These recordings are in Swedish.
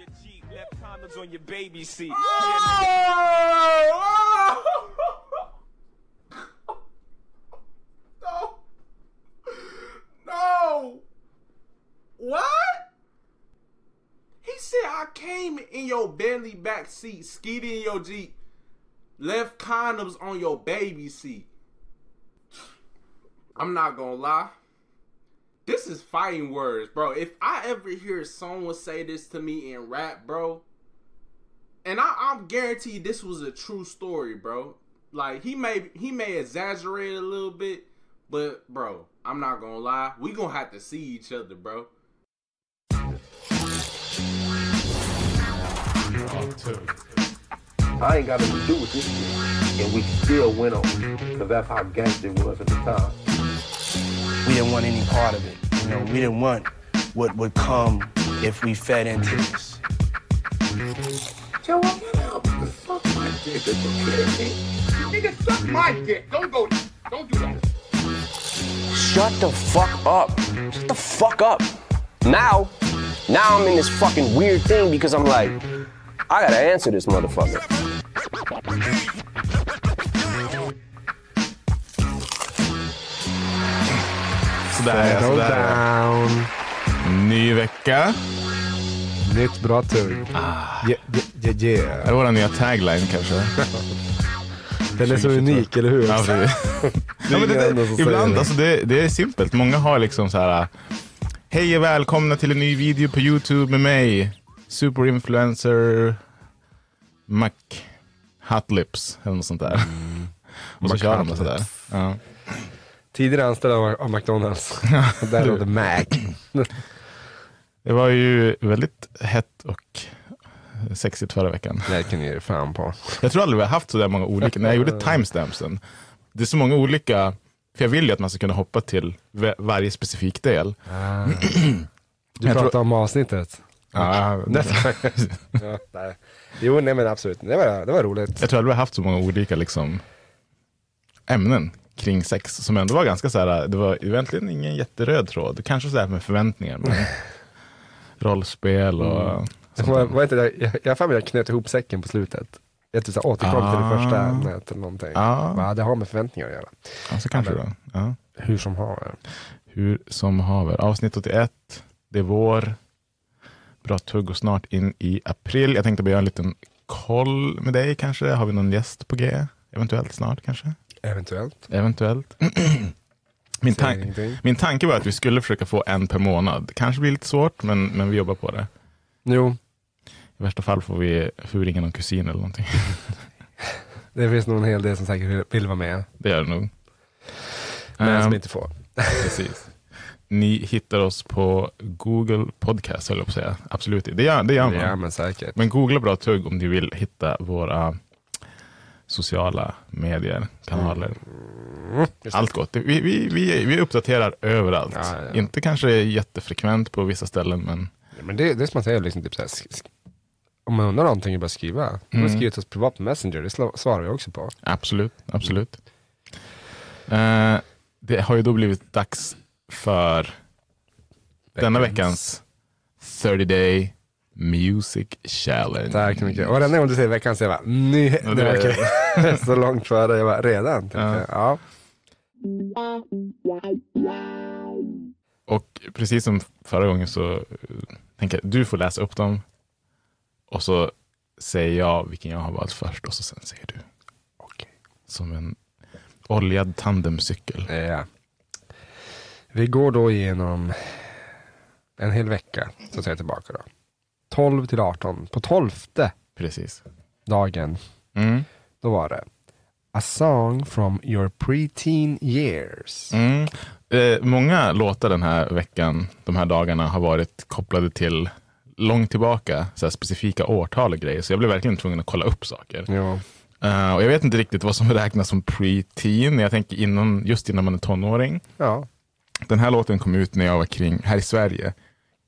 your Jeep, left condoms on your baby seat. No. No. What? He said I came in your Bentley back seat, skied in your Jeep, left condoms on your baby seat. I'm not gonna lie. This is fighting words, bro. If I ever hear someone say this to me in rap, bro, and I, I'm guaranteed this was a true story, bro. Like he may he may exaggerate a little bit, but bro, I'm not gonna lie. We gonna have to see each other, bro. I ain't got nothing to do with this shit. And we still went on. Because that's how gangster was at the time. We didn't want any part of it. You know, we didn't want what would come if we fed into this. Joe, I'm not to suck my dick. Are you kidding me? Nigga, suck my dick. Don't go. Don't do that. Shut the fuck up. Shut the fuck up. Now, now I'm in this fucking weird thing because I'm like, I gotta answer this motherfucker. Sådär, Settle sådär. down. Ny vecka. Nytt bra tugg. Ah. Yeah, yeah, yeah. Det är vår nya tagline kanske. Den är så unik, eller hur? Ja, precis. ja, men det, det, ibland, det. alltså det, det är simpelt. Många har liksom så här. Hej och välkomna till en ny video på YouTube med mig. Superinfluencer Mac Hot Lips eller något sånt där. och så Mac kör de det sådär. Ja. Tidigare anställd av, McDonalds. Där låg det Mac. Det var ju väldigt hett och sexigt förra veckan. Det kan ni ge fan på. Jag tror aldrig vi har haft så där många olika. När jag gjorde timestampsen. Det är så många olika. För jag vill ju att man ska kunna hoppa till va- varje specifik del. Du Jag pratar tror- om avsnittet. Ja, Nästa. ja, nej. Jo, nej men absolut. Det var, det var roligt. jag tror aldrig vi har haft så många olika liksom, ämnen kring sex som ändå var ganska så här. Det var egentligen ingen jätteröd tråd. Kanske så här med förväntningar. Men rollspel och det, jag har för mig att jag knöt ihop säcken på slutet. Jag typ återkom till det Ah. första ämnet eller någonting. Ja. Va, det har med förväntningar att göra. Ja, så kanske Ja, det. Ja. Hur som har. Hur som haver. Avsnitt 81. Det är vår. Bra tugg och snart in i april. Jag tänkte bara göra en liten koll med dig kanske. Har vi någon gäst på G? Eventuellt snart kanske? Eventuellt. Eventuellt. min, tan- min tanke var att vi skulle försöka få en per månad. Kanske blir lite svårt, men, men vi jobbar på det. Jo, I värsta fall får vi, ringa någon kusin eller någonting. det finns nog en hel del som säkert vill, vara med. Det gör det nog. Men som Ehm, inte får. Precis. Ni hittar oss på Google Podcast, höll jag på att säga. Absolut, det gör, det gör man. Ja men säkert. Men googla Bra Tugg om ni vill hitta våra sociala medier, kanaler. Just Allt gott. Vi, vi, vi, vi uppdaterar överallt. Ja, ja. Inte kanske jättefrekvent på vissa ställen, men Ja, men det, det är som man säger, liksom, typ om man undrar någonting, är bara skriva. Om man Mm. skriver till oss privat på Messenger, det svarar vi också på. absolut. absolut. Eh, det har ju då blivit dags för denna veckans 30 Day Music Challenge. Tack så mycket. Och varenda gång du säger veckan så jag bara, ny... Ja, det- okej. så långt före, jag bara, redan? Ja. jag. Ja. Och precis som förra gången så eh, tänker jag, du får läsa upp dem. Och så säger jag vilken jag har valt först och så sen säger du. Okej. Som en oljad tandemcykel. Ja. Vi går då igenom en hel vecka, så att säga tillbaka då. 12 till 18. På 12 Precis. dagen, Mm. då var det A song from your preteen years. Mm. Eh, många låtar den här veckan, de här dagarna, har varit kopplade till långt tillbaka, så här specifika årtal och grejer. Så jag blev verkligen tvungen att kolla upp saker. Jo. Eh, och jag vet inte riktigt vad som räknas som pre-teen. Jag tänker innan, just innan man är tonåring. Ja. Den här låten kom ut när jag var kring, här i Sverige,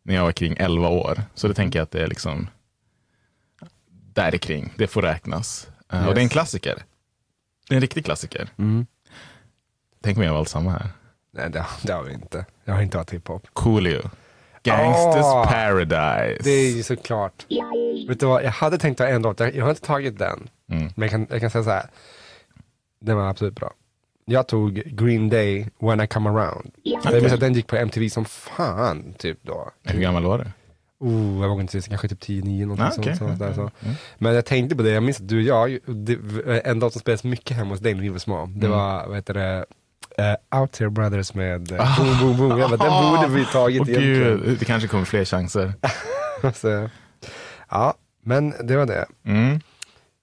när jag var kring 11 år. Så det tänker jag att det är liksom där kring. Det får räknas. Eh, Och det är en Yes. klassiker. Det är en riktig klassiker. Mm. Tänk om jag valt samma här. Nej, det, det har vi inte. Jag har inte varit hiphop. Coolio. Gangsters Åh, Paradise. Det är ju såklart. Vet du vad, jag hade tänkt ta en låt, jag, jag har inte tagit den. Mm. Men jag kan, jag kan säga så här. Den var absolut bra. Jag tog Green Day, When I Come Around. Jag minns att den gick på MTV som fan, typ då. Hur gammal var du? Oh, jag vågar inte säga, kanske typ 10-9 någonting Ah, okej. sånt där, så. Mm. Men jag tänkte på det, jag minns att du och jag, det, en låt som spelades mycket hemma hos dig när vi var små, det Mm. var, vad heter det, uh, Out Here Brothers med uh, Boom Boom Boom. Jag bara, den borde vi tagit Åh egentligen. det kanske kommer fler chanser. Så, ja, men det var det. Mm.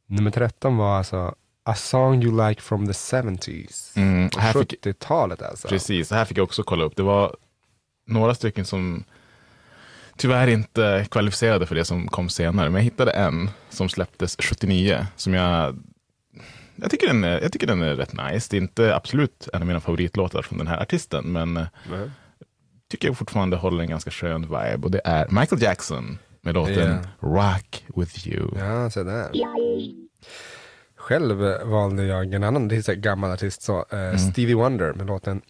Nummer 13 var alltså A Song You Like From The 70s. Mm. Här fick, 70-talet alltså. precis, det här fick jag också kolla upp. Det var några stycken som tyvärr inte kvalificerade för det som kom senare. Men jag hittade en som släpptes 79 som jag jag tycker, den är, jag tycker den är rätt nice. Det är inte absolut en av mina favoritlåtar från den här artisten, men Nej. tycker jag fortfarande håller en ganska skön vibe. Och det är Michael Jackson med låten Rock With You. Ja, så där. Själv valde jag en annan det är så gammal artist, så, eh, Stevie Wonder med låten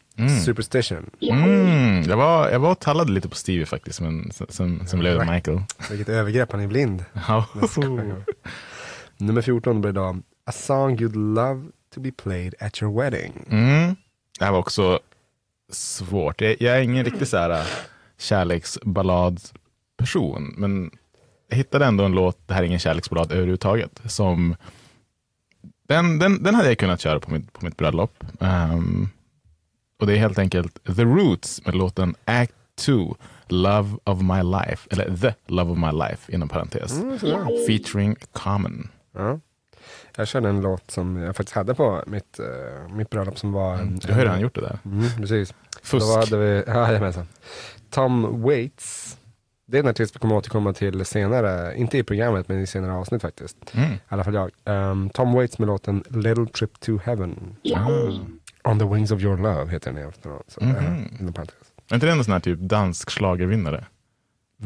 Superstition. Mm, jag, var, jag var och tallade lite på Stevie faktiskt, men sen, sen, sen blev det Michael. Vilket övergrepp, han är blind. Nummer 14 blir då A Song You'd Love To Be Played At Your Wedding. Mm. Det här var också svårt. Jag, jag är ingen riktig så här kärleksballadperson, men jag hittade ändå en låt, det här är ingen kärleksballad överhuvudtaget, som den, den, den hade jag kunnat köra på mitt, på mitt bröllop. Ehm, och det är helt enkelt The Roots med låten Act 2, Love of My Life, eller The Love of My Life inom parentes, featuring Common. Ja. Jag körde en låt som jag faktiskt hade på mitt, uh, mitt bröllop som var... en- Du hör hur han gjort det där. Mm, precis. Fusk. Då hade vi, ja, jajamensan. Tom Waits. Det är en artist vi kommer återkomma till senare, inte i programmet men i senare avsnitt faktiskt. Mm. I alla fall jag. Um, Tom Waits med låten Little Trip to Heaven. Ah. On the Wings of Your Love heter den i efternamn. Så, eh, inom parentes. Är inte det en sån här typ dansk schlagervinnare?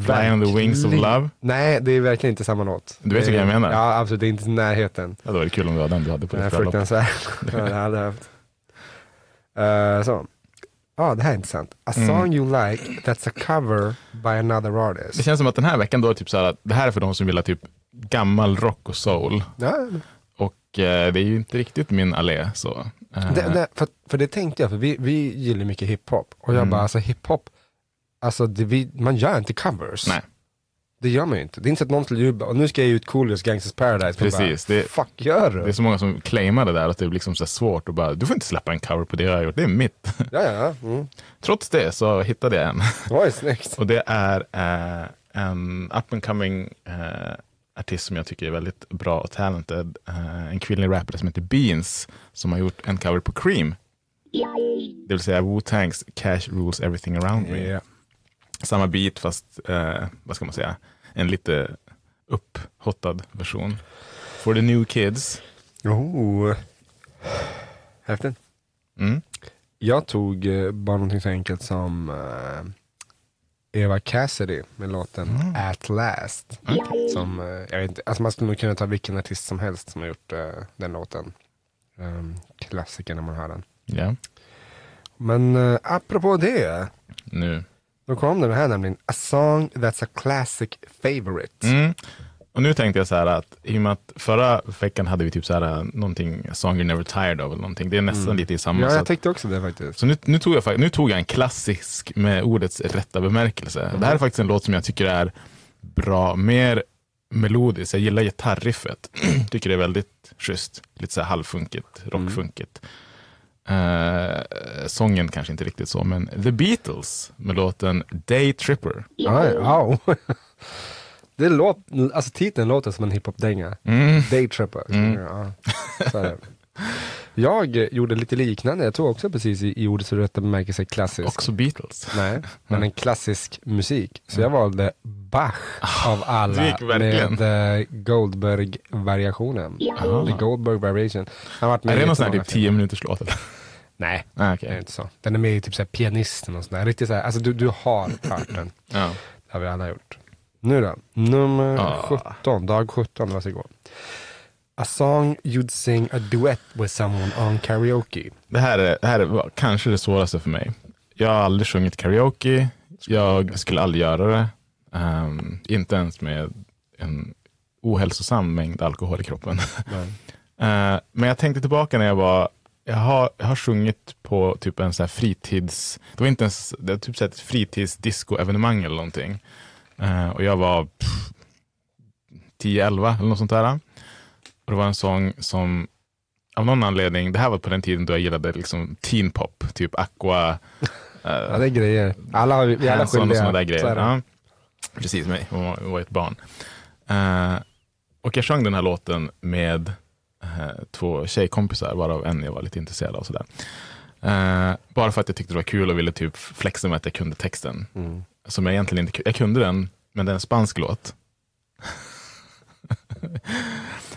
Fly on the wings of love. Nej, det är verkligen inte samma låt. Du vet vilken jag menar? Ja, absolut. Det är inte i närheten. Ja, då var det kul om det var den du hade på ditt bröllop. fruktansvärd. ja, det hade jag haft. Eh, så. Ja, det här är intressant. A Mm. song you like that's a cover by another artist. Det känns som att den här veckan då är typ så här att det här är för de som vill ha typ gammal rock och soul. Ja, Och eh, det är ju inte riktigt min allé så. Eh, det, det, för, för det tänkte jag, för vi, vi gillar mycket hiphop. Och jag Mm. bara, alltså hiphop, alltså det, vi, man gör inte covers. Nej. Det gör man ju inte. Det är inte så att någon skulle jubla, och nu ska jag ge ut Coolest Gangsters Paradise. Precis, Bara, det- Fuck, gör Det är du? så många som claimar det där att det är liksom så svårt och bara du får inte släppa en cover på det jag har gjort, det är mitt. Ja, ja. Mm. Trots det så hittade jag en. Oj, snyggt. Och det är eh, en up and coming eh, artist som jag tycker är väldigt bra och talented. Eh, en kvinnlig rappare som heter Beans som har gjort en cover på Cream. Det vill säga Wu-Tangs Cash Rules Everything Around Me. Ja. Samma beat fast, vad ska man säga, en lite upphottad version. For the new kids. Oh. Häftigt. Mm. Jag tog eh, bara någonting så enkelt som eh, Eva Cassidy med låten At Last. Som, eh, jag vet inte, alltså man skulle nog kunna ta vilken artist som helst som har gjort den låten. Um, klassiker när man hör den. Ja, Men uh, apropå det, nu. Då kom den här nämligen. A song that's a classic favorite. Mm. Och nu tänkte jag så här att i och med att förra veckan hade vi typ så här någonting, a song you're never tired of eller någonting. Det är nästan lite i samma. Ja, jag att- tänkte också det faktiskt. Så nu, nu, tog jag, nu tog jag en klassisk med ordets rätta bemärkelse. Det här är faktiskt en låt som jag tycker är bra, mer melodisk. Jag gillar gitarriffet. tycker det är väldigt schysst. Lite så här halvfunkigt, rockfunkigt. Eh, sången kanske inte riktigt så, men The Beatles med låten Day Tripper. Aj, au. det låt, alltså titeln låter som en hiphop-dänga. Mm. Daytripper. Ja, så är det. Jag gjorde lite liknande, jag tog också precis i, i ordets rätta bemärkelse klassisk. Också Beatles. Nej, men en klassisk musik. Så jag valde Bach av alla du gick med eh, Goldberg-variationen. The Goldberg variation. Han varit med Är det någon sån här typ 10 minuters låt? eller? Nej, Ah, det okej. är inte så. Den är med i typ såhär pianisten och sådär. Riktigt såhär, alltså du, du har hört den. Ja. Det har vi alla gjort. Nu då, nummer Ah. 17, dag 17, varsågod. A song you'd sing a duet with someone on karaoke. Det här, är, det här är kanske det svåraste för mig. Jag har aldrig sjungit karaoke. Jag skulle aldrig göra det. Ehm, inte ens med en ohälsosam mängd alkohol i kroppen. Eh, men jag tänkte tillbaka när jag var, jag har, jag har sjungit på typ en så här fritids, det var inte ens, det var typ så här ett fritidsdisco-evenemang eller någonting. Eh, och jag var pff, 10-11 eller något sånt där. Och det var en sång som av någon anledning, det här var på den tiden då jag gillade liksom teen pop, typ Aqua, Ja, det är grejer. Alla har, vi alla och skyldiga. sådana där Så grejer. det. Ja. Precis, mig. Jag var, ett barn. Eh, och jag sjöng den här låten med eh, två tjejkompisar, varav en jag var lite intresserad av. Sådär. Eh, bara för att jag tyckte det var kul och ville typ flexa med att jag kunde texten. Mm. Som jag egentligen inte ku- Jag kunde den, men det är en spansk låt.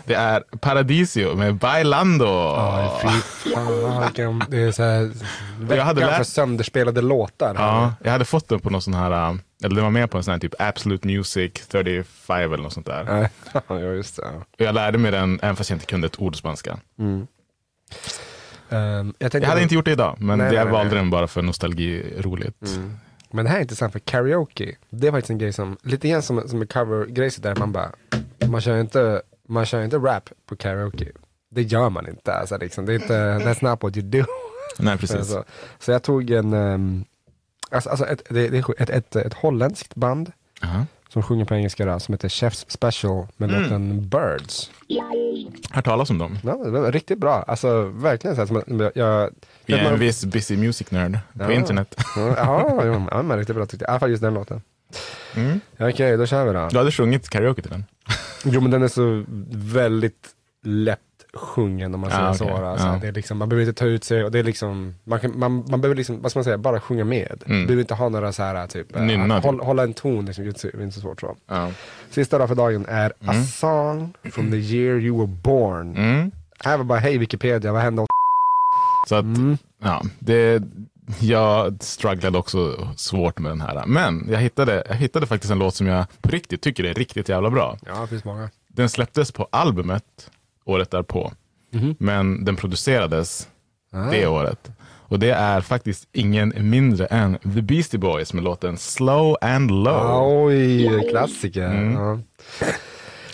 Det är Paradisio med Bailando. Ja, fy fan, vilken- det är så här, Jag hade veckan för lärt- sönderspelade låtar. Ja, jag hade fått den på någon sån här, äh, eller det var med på en sån här typ Absolute Music 35 eller något sånt där. Ja, just det. Och jag lärde mig den även fast jag inte kunde ett ord spanska. Ehm, jag, tänkte Jag hade inte gjort det idag, men Nej, jag nej, valde nej. den bara för nostalgi roligt. Men det här är intressant för karaoke, det är faktiskt en grej som, lite grann som, som en cover-grej så där man bara, man kör inte, man kör inte rap på karaoke. Det gör man inte, alltså liksom. det är inte, that's not what you do. Nej, precis. Alltså, så jag tog en, um, alltså, alltså ett, det, det är ett, ett, ett holländskt band Aha. som sjunger på engelska då, som heter Chef's Special med Mm. låten Birds. Hört talas om dem. Ja, det var riktigt bra, alltså verkligen så här, som jag, jag Jag är en viss busy music nerd på Ja. internet. Ja, ja, ja, ja, riktigt bra tyckte jag. I alla fall just den låten. Mm. Okej, då kör vi då. Du hade sjungit karaoke till den? Jo men den är så väldigt lätt sjungen om man säger Ah, så. okej. Alltså, Ja. det är liksom, man behöver inte ta ut sig och det är liksom, man, kan, man, man behöver liksom, vad ska man säga, bara sjunga med. Mm. behöver inte ha några så här typ, eh, Nynna, typ. håll, hålla en ton, liksom, det är inte så svårt så. Ja. Sista då för dagen är A song from the year you were born. Mm. Här var bara, hej Wikipedia, vad hände? Så att, Mm. ja, det, jag strugglade också svårt med den här. Men jag hittade, jag hittade faktiskt en låt som jag på riktigt tycker är riktigt jävla bra. Ja, det finns många. Den släpptes på albumet året därpå. Men den producerades Ah. det året. Och det är faktiskt ingen mindre än The Beastie Boys med låten Slow and Low. Oj, klassiker. Mm. Ja,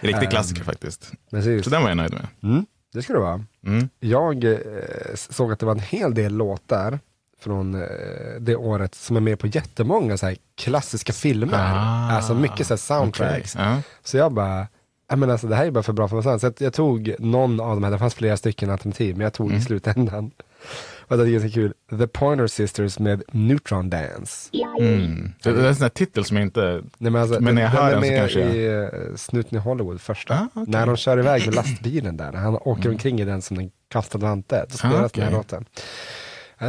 Riktig klassiker faktiskt. precis. Så den var jag nöjd med. Mm, det ska det vara. Mm. Jag eh, såg att det var en hel del låtar från eh, det året som är med på jättemånga så här, klassiska filmer. Ah, alltså mycket så här, soundtracks. Okej, ja. Så jag bara, jag menar, alltså, det här är bara för bra för sant. Så jag tog någon av de här, det fanns flera stycken alternativ, men jag tog Mm. i slutändan. Och det är ganska kul. The Pointer Sisters med Neutron Dance. Mm. Det, det är en sån här titel som jag inte... Nej, men, alltså, Men när jag den hör är den så med kanske jag- i uh, Snuten i Hollywood första. Ah, okej. När de kör iväg med lastbilen där. Han åker omkring i den som en kastad vante. Då spelas den här låten.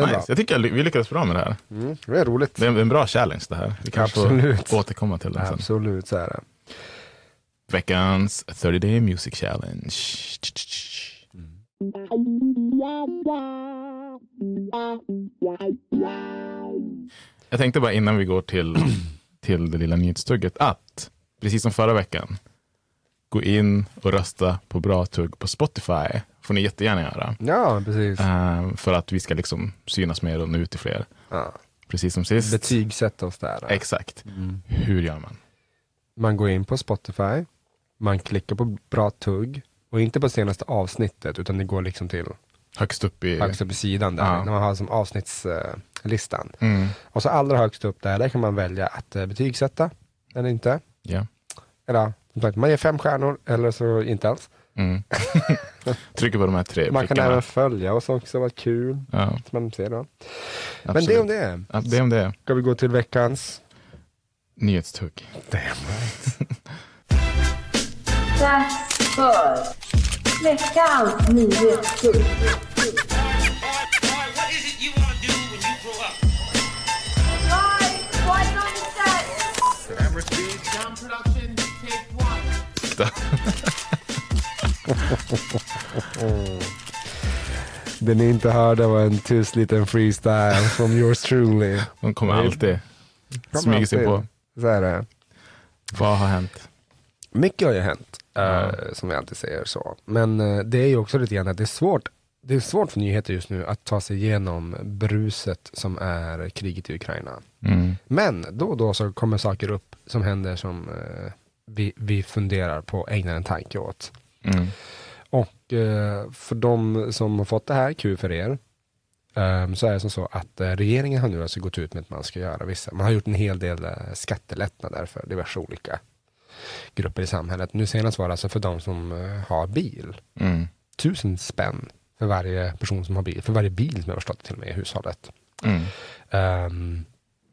Det Nice. Jag tycker vi lyckades bra med det här. Mm, det är roligt. Det är en bra challenge det här. Vi kanske Absolut. får återkomma till den sen. Absolut, så är det. Veckans 30 Day Music Challenge. Jag tänkte bara innan vi går till, till det lilla nyhetstugget att, precis som förra veckan, gå in och rösta på bra tugg på Spotify. får ni jättegärna göra. Ja, precis. Eh, för att vi ska liksom synas mer och nå ut till fler. Ja. Precis som sist. Betygsätta oss där. Exakt. Mm. Hur gör man? Man går in på Spotify, man klickar på bra tugg och inte på senaste avsnittet utan det går liksom till Högst upp i... högst upp i sidan där, Ja. när man har som avsnittslistan. Mm. Och så allra högst upp där, där kan man välja att eh, betygsätta eller inte. Ja. Eller man ger fem stjärnor eller så inte alls. Mm. Trycker på de här tre Man kan även följa oss också, vad kul. Ja, som Man ser då. Men absolut. det om det. Ja, det om det. Ska vi gå till veckans? Nyhetstugg. Damn. Dags för veckans nyhetstugg. Det ni inte hörde var en tyst liten freestyle from yours truly. De kommer alltid smyga sig på. Så är det. Vad har hänt? Mycket har ju hänt, eh, som vi alltid säger så. Men eh, det är ju också lite grann att det är svårt det är svårt för nyheter just nu att ta sig igenom bruset som är kriget i Ukraina. Mm. Men då och då så kommer saker upp som händer som eh, vi, vi funderar på och ägnar en tanke åt. Mm. Och eh, för de som har fått det här, kul för er, ehm, så är det som så att eh, regeringen har nu alltså gått ut med att man ska göra vissa, man har gjort en hel del eh, skattelättnader för diverse olika grupper i samhället. Nu senast var det alltså för de som eh, har bil. Mm. Tusen spänn för varje person som har bil, för varje bil som jag har förstått till och med i hushållet. Mm. Ehm,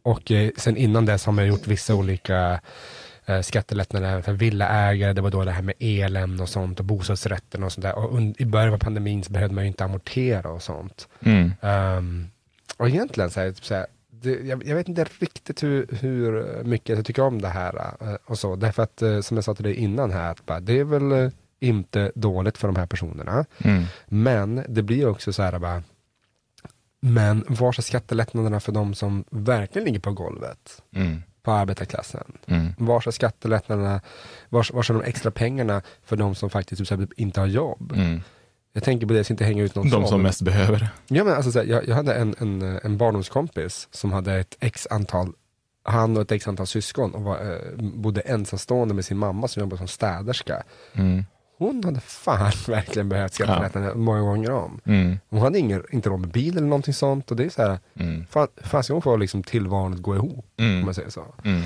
och eh, sen innan dess har man gjort vissa olika eh, skattelättnader även för villaägare. Det var då det här med elen och sånt och bostadsrätten och sånt där. Och i början av pandemin så behövde man ju inte amortera och sånt. Mm. Ehm, och egentligen så här, typ så här det, jag, jag vet inte riktigt hur, hur mycket jag tycker om det här eh, och så. Därför att eh, som jag sa till dig innan här, att bara, det är väl eh, inte dåligt för de här personerna. Mm. Men det blir också så här bara, men var är skattelättnaderna för de som verkligen ligger på golvet? Mm. På arbetarklassen? Mm. Var är skattelättnaderna, var, var är de extra pengarna för de som faktiskt exempel inte har jobb? Mm. Jag tänker på det, jag ska inte hänga ut någon De som mest behöver det. Ja, men alltså, så här, jag, jag hade en, en, en barndomskompis som hade ett x antal, han och ett x antal syskon och var, eh, bodde ensamstående med sin mamma som jobbade som städerska. Mm. Hon hade fan verkligen behövt skattelättnader många gånger om. Mm. Hon hade ingen, inte råd med bil eller någonting sånt och det är så här, Mm. fan, fan ska hon få liksom tillvaron att gå ihop? Om Mm. man säger så. Mm.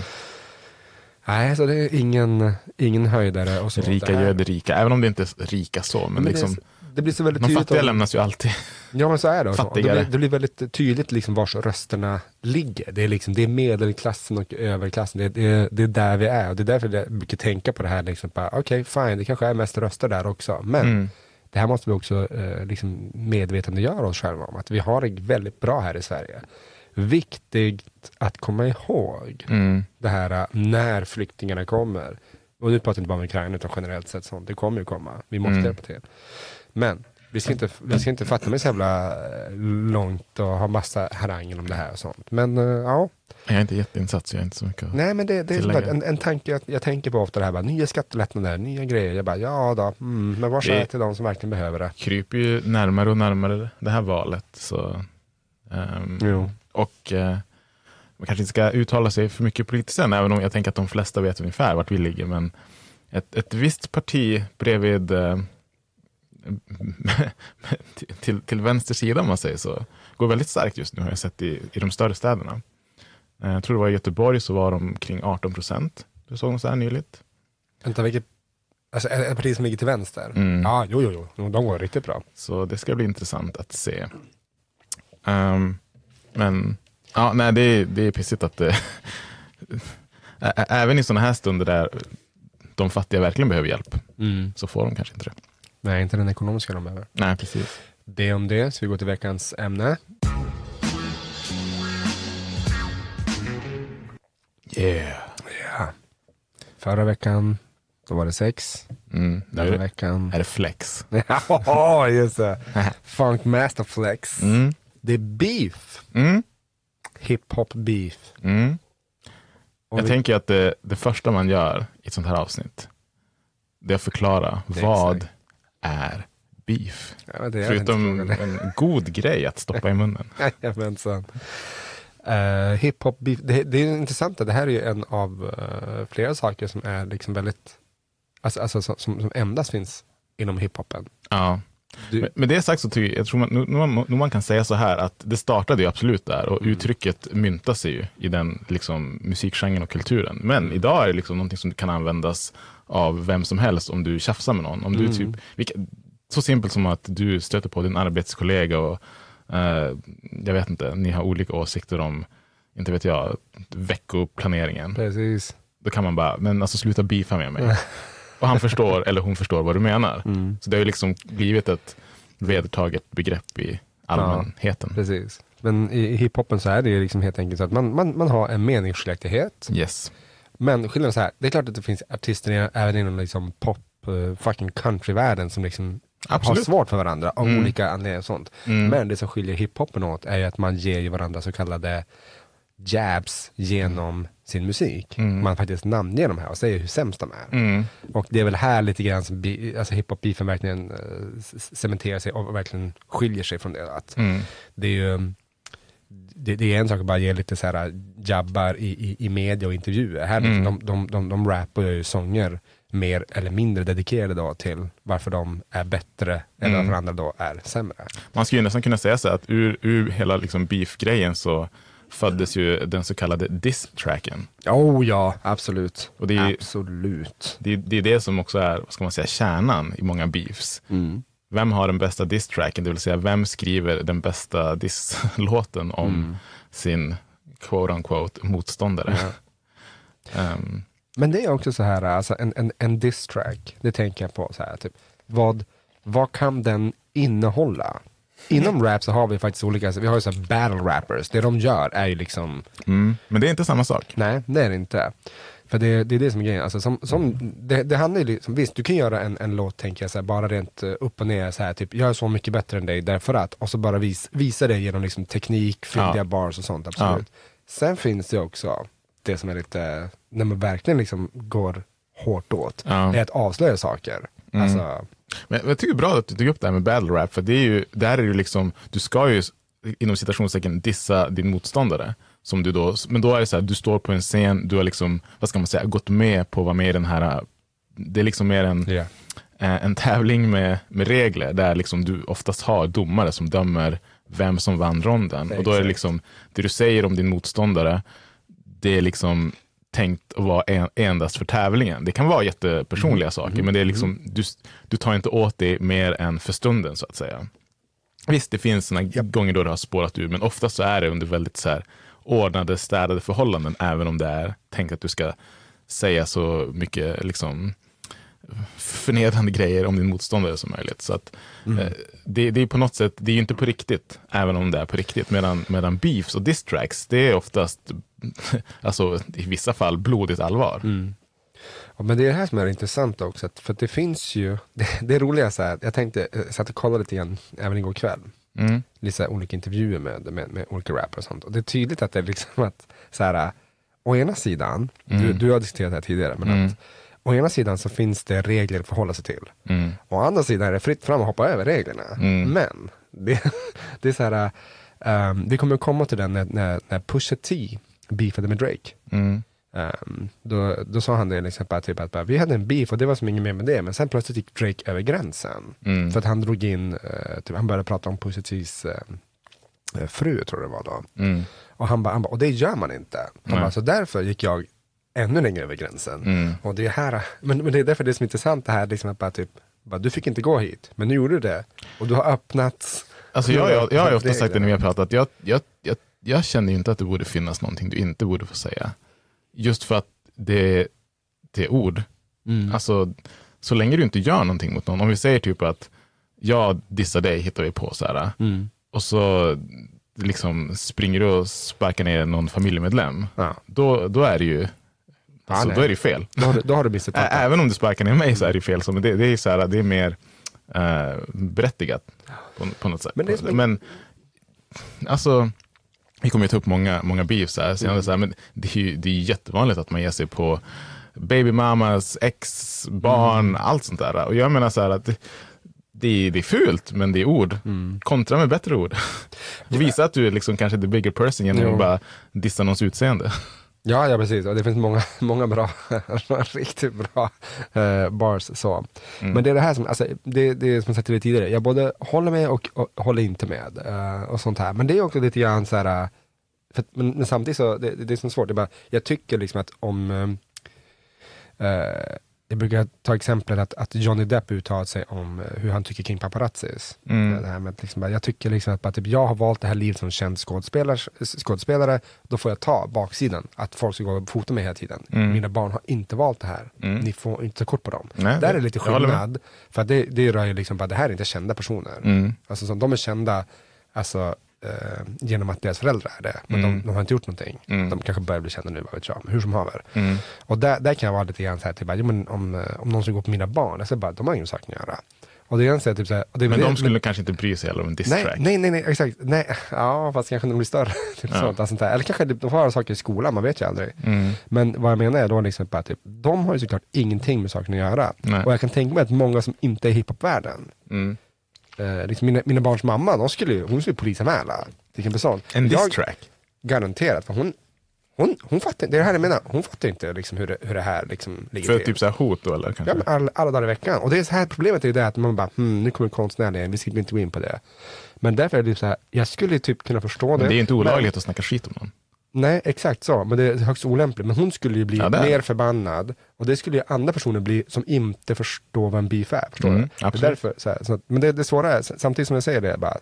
Nej, så det är ingen, ingen höjdare. Och så. Rika Det här- göder rika, även om det inte är rika så. Men, Men det, liksom, det blir så väldigt de tydligt. fattiga om- lämnas ju alltid. Ja men så är det. Och Det, Fattigare. blir, det blir väldigt tydligt liksom vars rösterna ligger. Det är, liksom, det är medelklassen och överklassen. Det, det, det är där vi är. Och det är därför jag brukar tänka på det här. Liksom, Okej, fine, det kanske är mest röster där också. Men Mm. det här måste vi också eh, liksom medvetandegöra oss själva om. Att vi har det väldigt bra här i Sverige. Viktigt att komma ihåg Mm. det här eh, när flyktingarna kommer. Och nu pratar jag inte bara om Ukraina utan generellt sett sånt. Det kommer ju komma. Vi måste Mm. hjälpa till. Men vi ska, inte, vi ska inte fatta mig så jävla eh, långt och ha massa harangen om det här och sånt. Men eh, ja, Jag är inte jätteinsatt jag är inte så mycket nej men det, det är bara en, en tanke jag, jag tänker på ofta det här, bara, nya skattelättnader, nya grejer. Jag bara, ja då, mm, men vad är till de som verkligen behöver det? kryper ju närmare och närmare det här valet. Så, Jo. och eh, man kanske inte ska uttala sig för mycket politiskt än, även om jag tänker att de flesta vet ungefär vart vi ligger. Men ett, ett visst parti bredvid eh, till, till, vänster sida om man säger så, går väldigt starkt just nu har jag sett i, i de större städerna. Eh, Jag tror det var i Göteborg så var de kring 18 procent. Du såg något så här nyligt? Vänta, vilket, alltså ett parti som ligger till vänster? Mm. Ja, jo, jo, jo, de går riktigt bra. Så det ska bli intressant att se. Ehm, men ja, nej, det, är, det är pissigt att det, ä- även i sådana här stunder där de fattiga verkligen behöver hjälp så får de kanske inte det. Nej, inte den ekonomiska de behöver. Nej, precis. Det om det, så vi går till veckans ämne. Yeah. Ja. Förra veckan, då var det sex. Mm. Denna det, veckan... är det flex. Ja, just det. Funk Master Flex. Mm. Det är beef. Mm. Hiphop beef. Mm. Jag vi- tänker att det, det första man gör i ett sånt här avsnitt, det är att förklara Det vad exakt. Är beef. Ja, det är Förutom en god grej att stoppa i munnen. Jajamensan. Uh, hiphop beef. Det, det är intressant, det här är ju en av eh, flera saker som är liksom väldigt, alltså, alltså som, som endast finns inom hiphopen. Ja. Du- Med, det sagt så tycker jag, tror man, nu, man, nu man kan säga så här att det startade ju absolut där och uttrycket myntar sig ju i den liksom, musikgenren och kulturen. Men idag är det liksom någonting som kan användas av vem som helst om du tjafsar med någon. Om du typ, vilka, så simpelt som att du stöter på din arbetskollega och eh, jag vet inte, ni har olika åsikter om, inte vet jag, veckoplaneringen. Precis. Då kan man bara, men alltså sluta beefa med mig. Och han förstår, eller hon förstår vad du menar. Så det har ju liksom blivit ett vedertaget begrepp i allmänheten. Precis. Men i, i hiphopen så är det ju liksom helt enkelt så att man, man, man har en meningsskiljaktighet. Yes. Men skillnaden är så här, det är klart att det finns artister även inom liksom pop, uh, fucking countryvärlden som liksom har Absolut. svårt för varandra av Mm. olika anledningar och sånt. Mm. Men det som skiljer hiphopen åt är ju att man ger ju varandra så kallade jabs genom sin musik. Man faktiskt namnger de här och säger hur sämst de är. Och det är väl här lite grann som bi- alltså hiphop-beefen verkligen c- cementerar sig och verkligen skiljer sig från det. Att Det är ju det, det är en sak att bara ge lite så här jabbar i, i, i media och intervjuer. Här liksom, de, de, de, de rappar ju sånger mer eller mindre dedikerade då till varför de är bättre eller varför andra då är sämre. Man skulle ju nästan kunna säga så att ur, ur hela liksom beef-grejen så föddes ju den så kallade diss-tracken. Oh ja, absolut. Och det är, Absolut. det, det är det som också är, vad ska man säga, kärnan i många beefs. Vem har den bästa diss-tracken, det vill säga vem skriver den bästa diss-låten om sin quote-unquote motståndare. Ehm, Men det är också så här, alltså en, en, en diss track, det tänker jag på så här, typ, vad, vad kan den innehålla? Inom rap så har vi faktiskt olika, vi har ju så battle rappers, det de gör är ju liksom mm, men det är inte samma sak. Nej, det är det inte. För det, det är det som är grejen. Alltså, som, som, det, det handlar ju liksom, visst du kan göra en, en låt tänker jag, så här, bara rent eh, upp och ner, så här, typ, jag är så mycket bättre än dig därför att, och så bara vis, visa det genom liksom, teknik, fyndiga Ja. bars och sånt, absolut. Sen finns det också det som är lite, när man verkligen liksom går hårt åt, Ja. är att avslöja saker. Alltså, Men jag tycker det är bra att du tog upp det här med battle rap, för det är ju, där är ju liksom, du ska ju inom citationstecken dissa din motståndare. Som du då, men då är det så här, du står på en scen, du har liksom, vad ska man säga, gått med på att vara med i den här, det är liksom mer en, eh, en tävling med, med regler där liksom du oftast har domare som dömer vem som vann ronden. Och då är det liksom, det du säger om din motståndare, det är liksom tänkt att vara en, endast för tävlingen. Det kan vara jättepersonliga saker, men det är liksom, du, du tar inte åt dig mer än för stunden så att säga. Visst, det finns såna gånger då det har spårat ur, men oftast så är det under väldigt så här, ordnade, städade förhållanden, även om det är tänkt att du ska säga så mycket liksom, förnedrande grejer om din motståndare som möjligt. Så att, eh, det, det är på något sätt, det är ju inte på riktigt, även om det är på riktigt. Medan, medan beefs och diss tracks, det är oftast, alltså i vissa fall, blodigt allvar. Ja, men det är det här som är intressant också, för det finns ju, det, det är roliga så här, jag tänkte, jag satt och kollade lite grann även igår kväll, Mm. lite olika intervjuer med, med, med olika rappare och sånt. Och det är tydligt att det är liksom att, så här, å ena sidan, du, du har diskuterat det här tidigare, men att å ena sidan så finns det regler att förhålla sig till. Mm. Å andra sidan är det fritt fram att hoppa över reglerna. Men, det, det är så här, um, vi kommer komma till den när, när, när Pusha T beefade med Drake. Um, då, då sa han det liksom bara, typ att bara, vi hade en beef och det var som inget mer med det, men sen plötsligt gick Drake över gränsen. Mm. För att han drog in, eh, typ, han började prata om Pusha T's eh, eh, fru, tror jag det var då. Mm. Och han bara, han bara, och det gör man inte. Han bara, så därför gick jag ännu längre över gränsen. Mm. Och det är här, men, men det är därför det är så intressant det här, liksom att bara typ, bara, du fick inte gå hit, men nu gjorde du det. Och du har öppnat. Alltså jag, jag, jag har ju ofta sagt det när vi har pratat, jag, jag, jag, jag känner ju inte att det borde finnas någonting du inte borde få säga. Just för att det, det är ord. Alltså, så länge du inte gör någonting mot någon, om vi säger typ att jag dissar dig, hittar vi på så här, och så liksom springer du och sparkar ner någon familjemedlem, Ja. då, då är det ju alltså, då är det fel. Då har du, då har du missat Även om du sparkar ner mig så är det fel, så, men det, det, är, så här, det är mer uh, berättigat på, på något sätt. Men det är men alltså, vi kommer ju ta upp många, många beefs här, senare, så här men det är ju det är jättevanligt att man ger sig på babymamas, ex, barn, allt sånt där. Och jag menar så här att det, det, är, det är fult, men det är ord. Kontra med bättre ord. Visa att du är liksom kanske the bigger person genom att bara dissa någons utseende. Ja, ja precis. Och det finns många, många bra, riktigt bra eh, bars. Så. Men det är det här som, alltså, det, det är som jag sagt tidigare, jag både håller med och, och håller inte med. eh, och sånt här. Men det är också lite grann så här, eh, för, men, men samtidigt så, det, det är så svårt, det bara, jag tycker liksom att om, eh, eh, jag brukar ta exemplet att, att Johnny Depp uttalat sig om eh, hur han tycker kring paparazzis. Mm. Det här med liksom, jag tycker liksom att bara, typ, jag har valt det här livet som känd skådespelare, skådespelare, då får jag ta baksidan, att folk ska gå och fota mig hela tiden. Mm. Mina barn har inte valt det här, Mm. ni får inte ta kort på dem. Nej, Där det- är lite håller med. skillnad, för det, det rör ju liksom bara, det här är inte kända personer. Mm. Alltså, så, de är kända alltså, genom att deras föräldrar är det, men Mm. de, de har inte gjort någonting. Mm. De kanske börjar bli kända nu, vad vet jag, men hur som haver. Mm. Och där, där kan jag vara lite grann så här, typ, men om, eh, om någon ska gå på mina barn, jag säger bara, de har ingen sak att göra. Och det är sån här, typ så här, det Men det- de skulle kanske inte bry sig heller om en diss Nej, nej, nej, nej, exakt. Nej, ja, fast kanske de blir större. Typ Ja. sånt, alltså, sånt där. Eller kanske de har saker i skolan, man vet ju aldrig. Mm. Men vad jag menar är då liksom bara typ, de har ju såklart ingenting med saken att göra. Nej. Och jag kan tänka mig att många som inte är hiphopvärlden, Mm. Eh, liksom mina, mina barns mamma, de skulle, hon skulle polisanmäla. Exempel sånt. En diss Jag- track. Garanterat, för hon, hon, hon fattar det är det här jag menar, hon fattar inte liksom hur, det, hur det här liksom ligger För till. typ så här hot då eller kanske? Ja, men all, alla dagar i veckan. Och det är så här problemet är ju det att man bara, hmm, nu kommer konstnären igen, vi ska inte gå in på det. Men därför är det ju så här, jag skulle typ kunna förstå det. Men det är inte olagligt Men, att snacka skit om någon. Nej, exakt så. Men det är högst olämpligt. Men hon skulle ju bli Ja, mer förbannad. Och det skulle ju andra personer bli som inte förstår vad en beef är. Förstår Mm, du? Det är därför, så här, så att, men det, det svåra är, samtidigt som jag säger det, bara,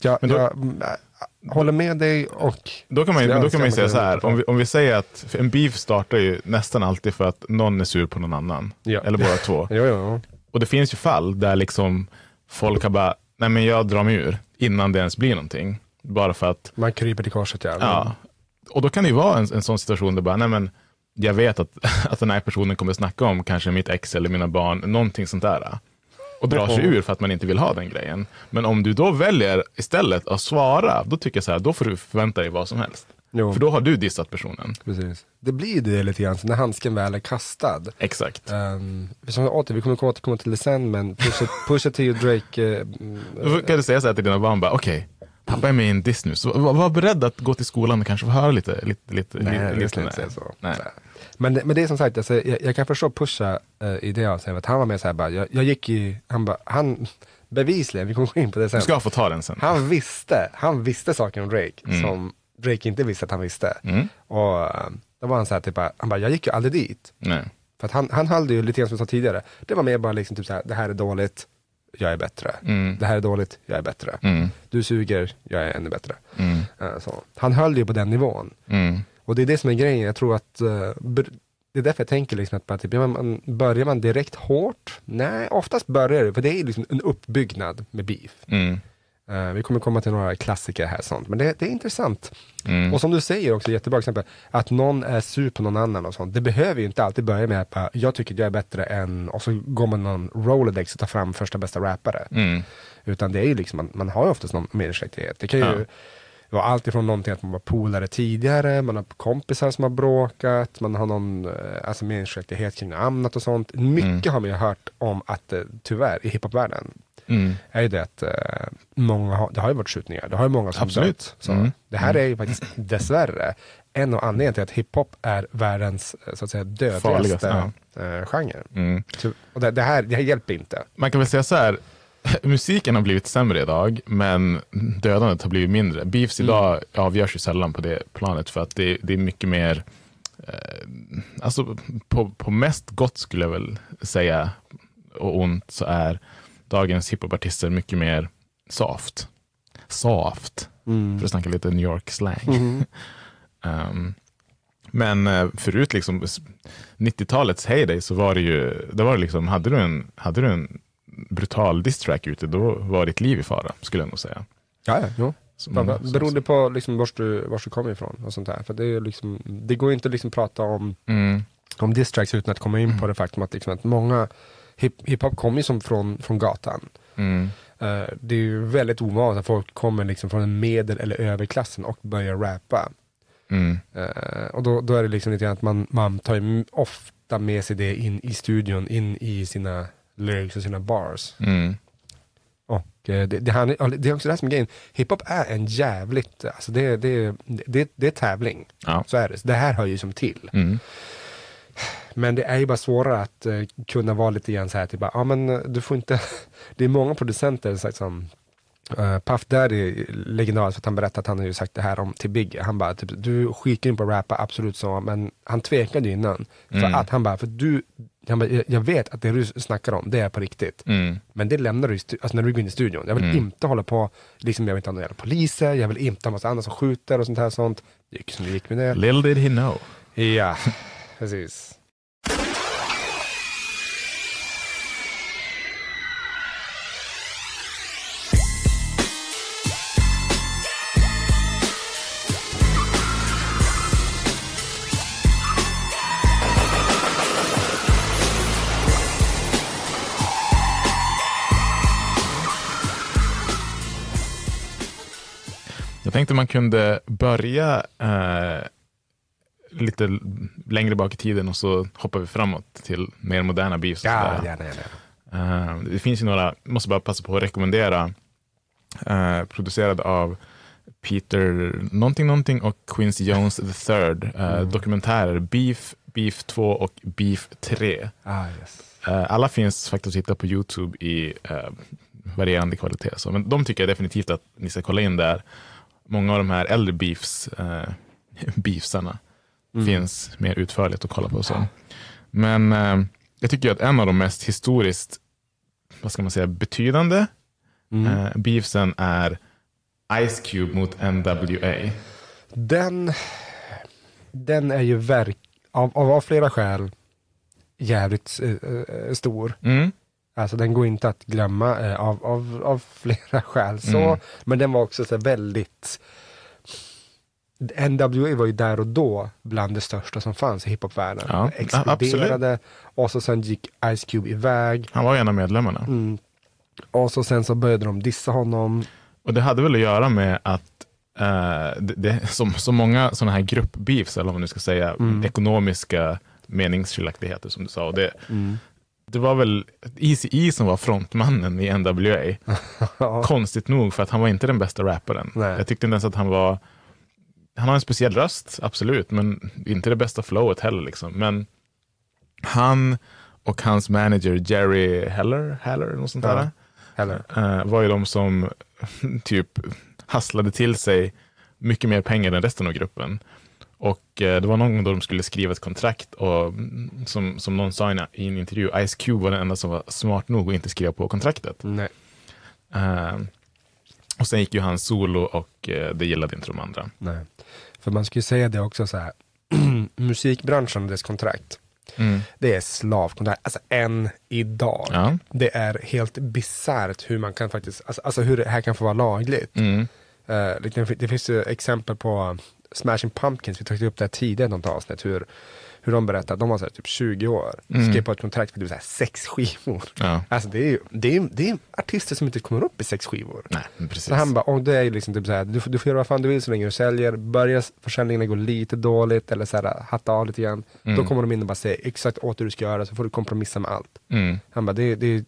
jag, då- jag mm, äh, håller med dig och Då kan man ju, då kan man säga så här, om vi, om vi säger att en beef startar ju nästan alltid för att någon är sur på någon annan. Ja. Eller båda två. Jo, jo. Och det finns ju fall där liksom folk har bara, nej men jag drar mig ur innan det ens blir någonting. Bara för att, Man kryper till korset ja. ja. Och då kan det ju vara en, en sån situation där bara, nej men jag vet att, att den här personen kommer snacka om kanske mitt ex eller mina barn, någonting sånt där. Och drar sig ur för att man inte vill ha den grejen. Men om du då väljer istället att svara, då tycker jag så här, då får du förvänta dig vad som helst. Jo. För då har du dissat personen. Precis. Det blir det lite grann, när handsken väl är kastad. Exakt. Um, som åter, vi kommer återkomma till det sen, men Pusha, Pusha T och Drake, Då kan du säga så här till dina barn, bara, okej, pappa är med i en diss nu, så var, var beredd att gå till skolan och kanske få höra lite, lite, lite, nej, lite, jag nej. inte säga så. Nej. Men, det- men det är som sagt, alltså, jag, jag kan förstå Pusha uh, i det avseendet, att han var med så här bara, jag, jag gick i, han bara, han, bevisligen, vi kommer gå in på det sen. Du ska få ta den sen. Han visste, han visste saker om Drake Mm. som Drake inte visste att han visste. Mm. Och eh, då var han så här, typ, han bara, jag gick ju aldrig dit. Nej. För att han, han höll det ju lite grann som jag sa tidigare. Det var mer bara liksom typ så här, det här är dåligt, jag är bättre. Mm. Det här är dåligt, jag är bättre. Mm. Du suger, jag är ännu bättre. Mm. Eh, Så. Han höll ju på den nivån. Mm. Och det är det som är grejen, jag tror att eh, det är därför jag tänker liksom att typ, man, börjar man direkt hårt? Nej, oftast börjar det, för det är liksom en uppbyggnad med beef. Mm. Eh, vi kommer komma till några klassiker här sånt, men det, det är intressant. Mm. Och som du säger också, jättebra exempel, att någon är sur på någon annan och sånt. Det behöver ju inte alltid börja med att jag tycker att jag är bättre än, och så går man någon Rolodex och tar fram första bästa rappare. Mm. Utan det är ju liksom, man, man har ju oftast någon meningsskiljaktighet. Det kan ju Ja. vara allt ifrån någonting att man var polare tidigare, man har kompisar som har bråkat, man har någon eh, alltså meningsskiljaktighet kring annat och sånt. Mycket har man ju hört om att eh, tyvärr i hiphopvärlden Mm. är ju det att eh, många har, det har ju varit skjutningar, det har ju många som Absolut. dött. Så Mm. Det här är ju faktiskt dessvärre en av anledningarna till att hiphop är världens eh, så att säga dödligaste Farligaste, eh, genre. Mm. Och det, det, här, det här hjälper inte. Man kan väl säga så här, musiken har blivit sämre idag, men dödandet har blivit mindre. Beefs idag avgörs ju sällan på det planet, för att det, det är mycket mer, eh, alltså på, på mest gott skulle jag väl säga, och ont, så är dagens hiphopartister mycket mer soft. Soft, för att snacka lite New York-slang. Um, men eh, förut, liksom, s- 90-talets heyday, så var det ju, det var det liksom, hade du en, hade du en brutal diss-track ute, då var ditt liv i fara, skulle jag nog säga. Ja, ja, jo. Många- bara- Beroende på liksom vart du, du kommer ifrån och sånt där. För det, är liksom, det går ju inte att liksom prata om, Mm, om diss tracks utan att komma in på det faktum att, liksom att många hip, hiphop kommer ju som från, från gatan. mm, Eh, det är ju väldigt ovanligt att folk kommer liksom från en medel eller överklassen och börjar rappa. mm, Eh, och då, då är det liksom lite grann att man, man tar ofta med sig det in i studion, in i sina lyrics och sina bars. mm, Och eh, det, det, här, ja, det är också det här som är grejen. Hiphop är en jävligt, alltså det, det, det, det är tävling. ja, Så är det. Så det här hör ju som till. mm, Men det är ju bara svårare att eh, kunna vara lite grann så här, typ ja men eh, du får inte, det är många producenter så, som Uh, Puff Daddy, legendariskt, för att han berättade att han har ju sagt det här om till Biggie. Han bara, typ, du skiter in på att rappa, absolut så, men han tvekade ju innan. För Mm. att han bara, för du, han bara, jag, vet att det du snackar om, det är på riktigt. mm, Men det lämnar du alltså när du går in i studion. Jag vill Mm. inte hålla på, liksom jag vill inte ha några poliser, jag vill inte ha massa andra som skjuter och sånt här sånt. Det gick som det gick med det. Little did he know. Ja, precis. Jag tänkte man kunde börja eh, lite längre bak i tiden och så hoppar vi framåt till mer moderna beefs. Ja, gärna, gärna. Eh, det finns ju några, måste bara passa på att rekommendera, eh, producerad av Peter någonting någonting och Quincy Jones III. Eh, Dokumentärer Beef, Beef 2 och Beef 3. Ah, yes. Eh, alla finns faktiskt att hitta på YouTube i varierande kvalitet. Så, men de tycker jag definitivt att ni ska kolla in där. Många av de här äldre beefs, eh, beefsarna finns mer utförligt att kolla på. Så. Men eh, jag tycker att en av de mest historiskt, vad ska man säga, betydande eh, beefsen är Ice Cube mot NWA. Den, den är ju verk, av, av, av flera skäl jävligt eh, eh, stor. Mm. Alltså den går inte att glömma eh, av, av, av flera skäl. Så, Mm. Men den var också så väldigt NWA var ju där och då bland det största som fanns i hiphopvärlden. Ja, exploderade och så sen gick Ice Cube iväg. Han var ju en av medlemmarna. Mm. Och så sen så började de dissa honom. Och det hade väl att göra med att eh, det, det, som, så många sådana här gruppbeefs, eller vad man nu ska säga, Mm. ekonomiska meningsskiljaktigheter som du sa. Och det, det var väl Eazy-E som var frontmannen i NWA. Konstigt nog, för att han var inte den bästa rapparen. Nej. Jag tyckte inte ens att han var... Han har en speciell röst, absolut, men inte det bästa flowet heller. Liksom. Men han och hans manager Jerry Heller, Heller något sånt Ja. där, Eller? eh, var ju de som typ hasslade till sig mycket mer pengar än resten av gruppen. Och eh, det var någon gång då de skulle skriva ett kontrakt och mm, som, som någon sa i en- intervju, Ice Cube var den enda som var smart nog att inte skriva på kontraktet. Nej. Eh, och sen gick ju han solo och eh, det gillade inte de andra. Nej. För man skulle säga det också så här. musikbranschen och dess kontrakt. Mm. Det är slavkontrakt, alltså än idag. Ja. Det är helt bisarrt hur man kan faktiskt, alltså, alltså hur det här kan få vara lagligt. Mm. Eh, det, det finns ju exempel på Smashing Pumpkins, vi tog upp det här tidigare i något avsnitt, hur, hur de berättade att de var så här, typ 20 år, Mm. skrev på ett kontrakt för typ så här, sex skivor. Ja. Alltså det är ju det är, det är artister som inte kommer upp i sex skivor. Nej, precis. Så han bara, och det är liksom typ så här, du, får- du får göra vad fan du vill så länge du säljer. Börjar försäljningen gå lite dåligt eller så här, hatta av lite grann. Då kommer de in och bara säger exakt åt hur du ska göra så får du kompromissa med allt. Mm. Han bara, det, är- det är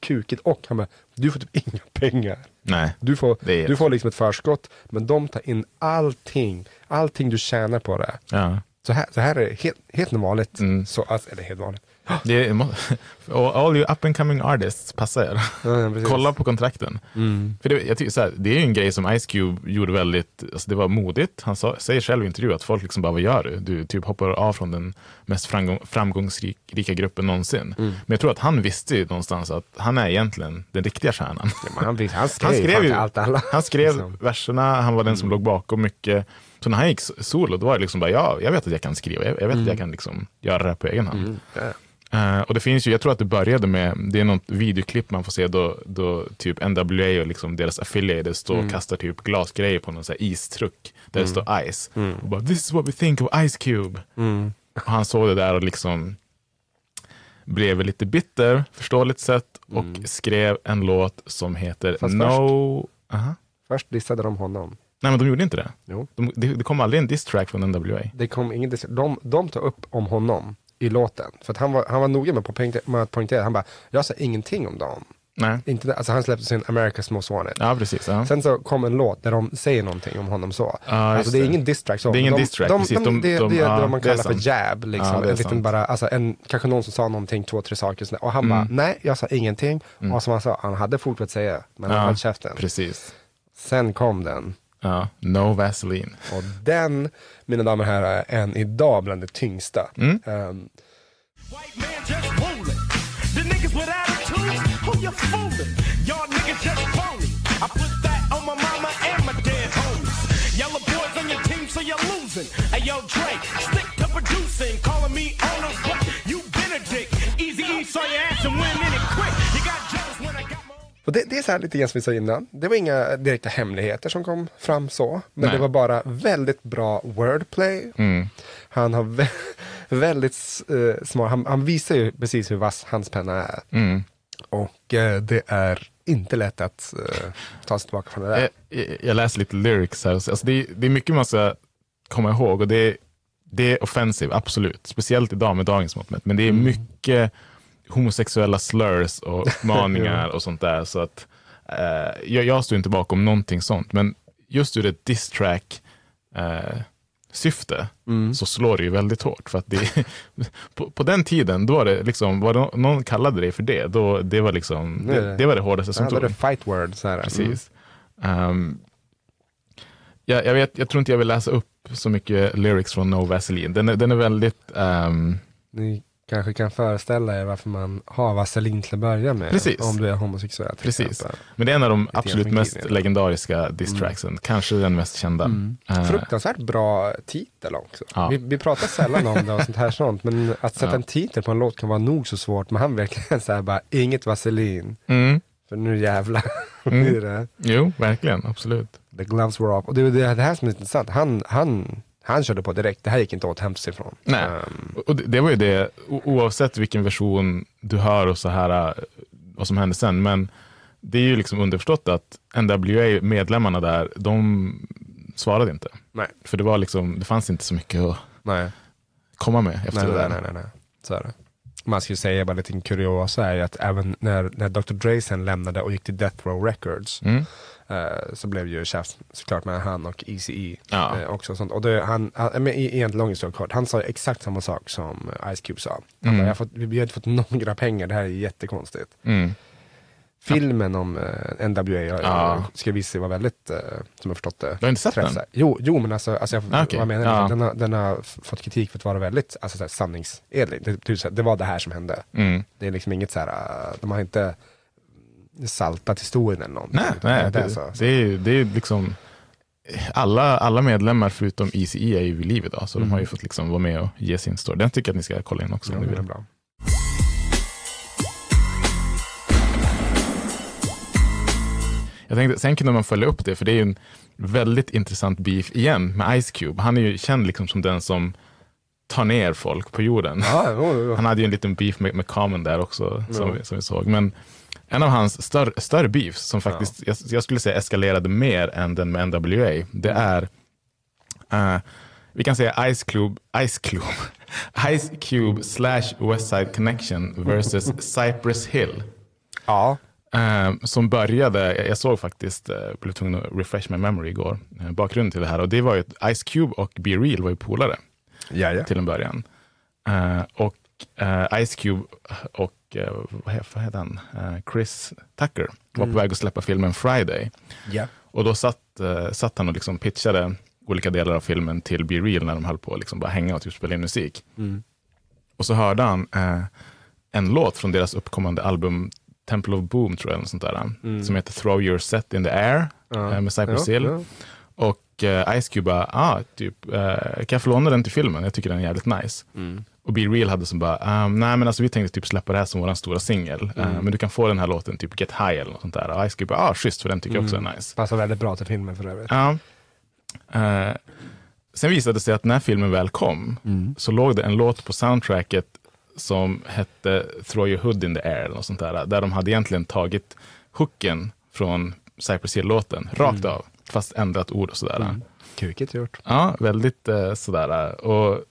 kukigt och han bara, du får typ inga pengar. Nej. Du får, är- du får liksom ett förskott, men de tar in allting, allting du tjänar på det. Ja. Så här, så här är helt, helt vanligt. Mm. Så, alltså, eller helt vanligt. Det är, och all you up and coming artists, passa er. Ja. Kolla på kontrakten. För det, jag tycker så här, det är ju en grej som Ice Cube gjorde väldigt, alltså det var modigt. Han sa, säger själv i intervju att folk liksom bara, vad gör du? Du typ hoppar av från den mest framgång, framgångsrika gruppen någonsin. Men jag tror att han visste ju någonstans att han är egentligen den riktiga stjärnan. Men han, han skrev, Han skrev ju, allt alla. han skrev Liksom. verserna, han var den som låg bakom mycket. Så när han gick solo, då var det liksom bara, ja, jag vet att jag kan skriva, jag, jag vet att jag kan liksom göra det här på egen hand. Ja. Eh, och det finns ju, jag tror att det började med, det är något videoklipp man får se då, då typ NWA och liksom deras affiliates står och kastar typ glasgrejer på någon så här istruck där det står Ice. Och bara, this is what we think of Ice Cube. Och han såg det där och liksom blev lite bitter, förståeligt sett, och skrev en låt som heter Fast No... Aha. Först dissade de honom. Nej men de gjorde inte det. Jo. De, det, det kom aldrig en diss track från NWA. Det kom ingen dis- de, de tar upp om honom i låten. För att han var, han var noga med, att poängte- med att poängtera, han bara, jag sa ingenting om dem. Nej. Inte, det- alltså han släppte sin America's Most Wanted. Ja precis. Ja. Sen så kom en låt där de säger någonting om honom så. Ja, alltså det är det. ingen diss track så. Det är ingen de, diss track, de, precis. De, De- det, de- det är ja, man det är kallar för sant. jab. Liksom. Ja, det är en liten bara, alltså en, kanske någon som sa någonting, två, tre saker. sådär. Och han Mm. bara, nej jag sa ingenting. Och som han sa, han hade fortsatt säga, men han höll käften. Precis. Sen kom den. Ja. No Vaseline. Och den, mina damer och herrar, är än idag bland det tyngsta. Mm. The on on team, so you're losing. Hey yo, Dre, stick to producing, calling me owner, but Och det, det är så här lite grann som vi sa innan. Det var inga direkta hemligheter som kom fram så. Men Nej. det var bara väldigt bra wordplay. Mm. Han har vä- väldigt uh, smart, han, han visar ju precis hur vass hans penna är. Mm. Och eh, det är inte lätt att eh, ta sig tillbaka från det där. Jag, jag- läser lite lyrics här. Alltså det, är- det är mycket man ska komma ihåg. Och det, är- det är offensive, absolut. Speciellt idag med dagens mått. Men det är mycket homosexuella slurs och uppmaningar och sånt där. Så att, eh, jag, jag står inte bakom någonting sånt. Men just ur ett diss track eh, syfte så slår det ju väldigt hårt. För att det, på, på den tiden, då var det liksom, var det, någon kallade dig för det, då, det var liksom, det, det var det hårdaste som Ja, tog. det fight word. Så här. Mm. Precis. Ehm, jag, jag, vet, jag tror inte jag vill läsa upp så mycket lyrics från No Vaseline. Den är, den är väldigt... Ni kanske kan föreställa er varför man har vaselin till att börja med. Precis. Om du är homosexuell till precis. exempel. Men det är en av de absolut mest legendariska diss-tracksen. Kanske den mest kända. Eh, Fruktansvärt bra titel också. Ja. Vi, vi pratar sällan om det och sånt här sånt. Men att sätta Ja. en titel på en låt kan vara nog så svårt. Men han verkligen så här bara, inget vaselin. mm, För nu jävlar Mm. blir det. jo, verkligen. Absolut. The gloves were off. Och det är det, det här som är intressant. Han, han, han körde på direkt. Det här gick inte åt hemskt ifrån. Nej. Ehm, Och det, det var ju det, o- oavsett vilken version du hör och så här, eh, vad som hände sen. Men det är ju liksom underförstått att NWA-medlemmarna där, de svarade inte. nej, För det var liksom, det fanns inte så mycket att nej. komma med efter Nej, det där. nej, nej, nej. Så är det. Man skulle säga bara lite kuriosa är ju att även när, när Dr. Dre sen lämnade och gick till Death Row Records Mm. Eh, så blev ju tjafs såklart med han och Eazy-E Ja. eh, också. Och sånt. Och det, han, han, men i- egentligen lång historia kort, han sa exakt samma sak som eh, Ice Cube sa. Han Mm. bara, jag har fått, vi har inte fått några pengar, det här är jättekonstigt. Mm. Filmen om eh, NWA Ja. ska visa vara väldigt, eh, som jag förstått det, Du har inte sett den? träffsäker. Jo, jo, men alltså, alltså jag, Ah, okej. vad menar? Ja. Den, har, den har fått kritik för att vara väldigt alltså, sanningsenlig. Det, det, var det här som hände. Mm. Det är liksom inget så här, uh, de har inte saltat historien eller någonting. Nej, nej det det, så. det, är, det är liksom alla, alla medlemmar förutom ECE är ju vid liv idag, så de har ju fått liksom vara med och ge sin story. Den tycker jag att ni ska kolla in också Ja, om ni vill. bra. Jag tänkte, sen kunde man följa upp det, för det är ju en väldigt intressant beef igen med Ice Cube. Han är ju känd liksom som den som tar ner folk på jorden. Jo, jo, jo. Han hade ju en liten beef med, med Common där också, som, vi, som vi såg. Men en av hans större, större beefs, som faktiskt, jag, jag skulle säga eskalerade mer än den med NWA, det är, eh, vi kan säga Ice Cube, Ice Cube, Ice Cube slash West Side Connection versus Cypress Hill. ja. Eh, som började, jag- såg faktiskt, uh, blev tvungen att refresh my memory igår, uh, bakgrunden till det här. Och det var ju att Ice Cube och Be Real var ju polare Ja, ja. till en början. Och Ice Cube och eh, vad he- vad heter han? Eh, Chris Tucker var på väg att släppa filmen Friday. ja. Och då satt, eh, satt han och liksom pitchade olika delar av filmen till Be Real när de höll på att liksom bara hänga och typ spela in musik. Och så hörde han eh, en låt från deras uppkommande album Temple of Boom, tror jag, eller sånt där, som heter Throw Your Set in the Air eh, med Cypress Ja, Hill. ja. Och eh, Ice Cube bara, ah, typ, kan jag få låna den till filmen? Jag tycker den är jävligt nice. Och Be Real hade som bara, um, nej men alltså vi tänkte typ släppa det här som vår stora singel. Eh, men du kan få den här låten, typ Get High eller något sånt där. Och Ice Cube bara, ah schysst, för den tycker jag också är nice. Passar väldigt bra till filmen för övrigt. Ja. Eh, sen visade det sig att när filmen väl kom så låg det en låt på soundtracket som hette Throw your hood in the air eller något sånt där. Där de hade egentligen tagit hooken från Cypress Hill-låten rakt av, fast ändrat ord och sådär. Kukigt gjort. Ja, väldigt eh, sådär. Och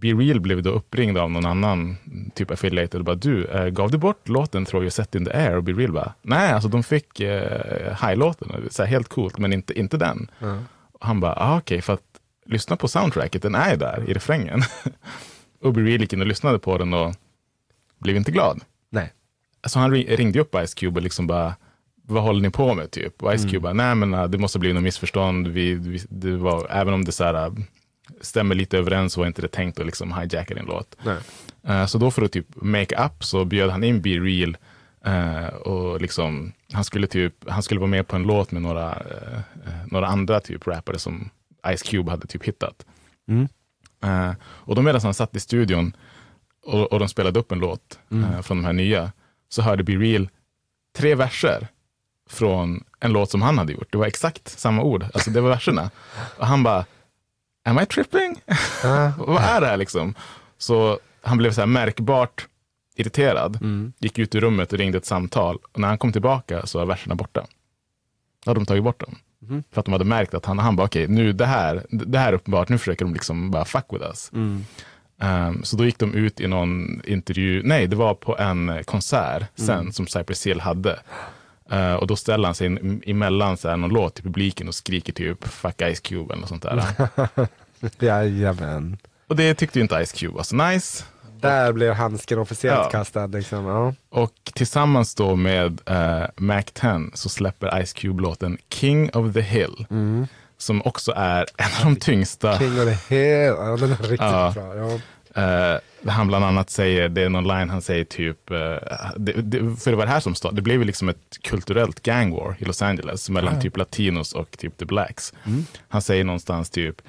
Be Real blev då uppringd av någon annan typ affiliated och bara du, eh, gav du bort låten Throw your set in the air? Och Be Real bara, nej, alltså de fick eh, high-låten, så här, helt coolt, men inte, inte den. Och han bara, ah, okej, för att lyssna på soundtracket, den är där i refrängen. och Be Real gick in och lyssnade på den och blev inte glad. Nej. Alltså han ri- ringde upp Ice Cube och liksom bara, vad håller ni på med typ? Och Ice Cube bara, nej men äh, det måste bli något missförstånd. Vi, vi, det var, även om det så här, äh, stämmer lite överens var inte det tänkt att liksom hijacka din låt. Eh, så då för att typ make up så bjöd han in Be Real eh, och liksom, han skulle typ, han skulle vara med på en låt med några, eh, några andra typ rappare som Ice Cube hade typ hittat. Eh, och då medan han satt i studion och, och de spelade upp en låt eh, från de här nya, så hörde Be Real tre verser från en låt som han hade gjort. Det var exakt samma ord, alltså det var verserna. Och han bara, am I tripping? Vad är det här liksom? Så han blev så här märkbart irriterad, gick ut ur rummet och ringde ett samtal. Och när han kom tillbaka så var verserna borta. Då hade de tagit bort dem. För att de hade märkt att han, han bara, okej, nu det här, det här är uppenbart, nu försöker de liksom bara fuck with us. Um, så då gick de ut i någon intervju, nej det var på en konsert sen som Cypress Hill hade. Uh, och då ställer han sig in, emellan så här, någon låt till publiken och skriker typ fuck Ice Cube eller något sånt där. Jajamän. och det tyckte ju inte Ice Cube var så nice. Där blev handsken officiellt Ja. kastad. Liksom. Ja. Och tillsammans då med uh, Mac 10 så släpper Ice Cube låten King of the Hill. Som också är en av de tyngsta. King of the Hill, ja, den är riktigt Ja. bra. Ja. Där han bland annat säger, det är någon line han säger typ, eh, det, det, för det var det här som stod, det blev ju liksom ett kulturellt gang war i Los Angeles mellan typ latinos och typ the blacks. Han säger någonstans typ,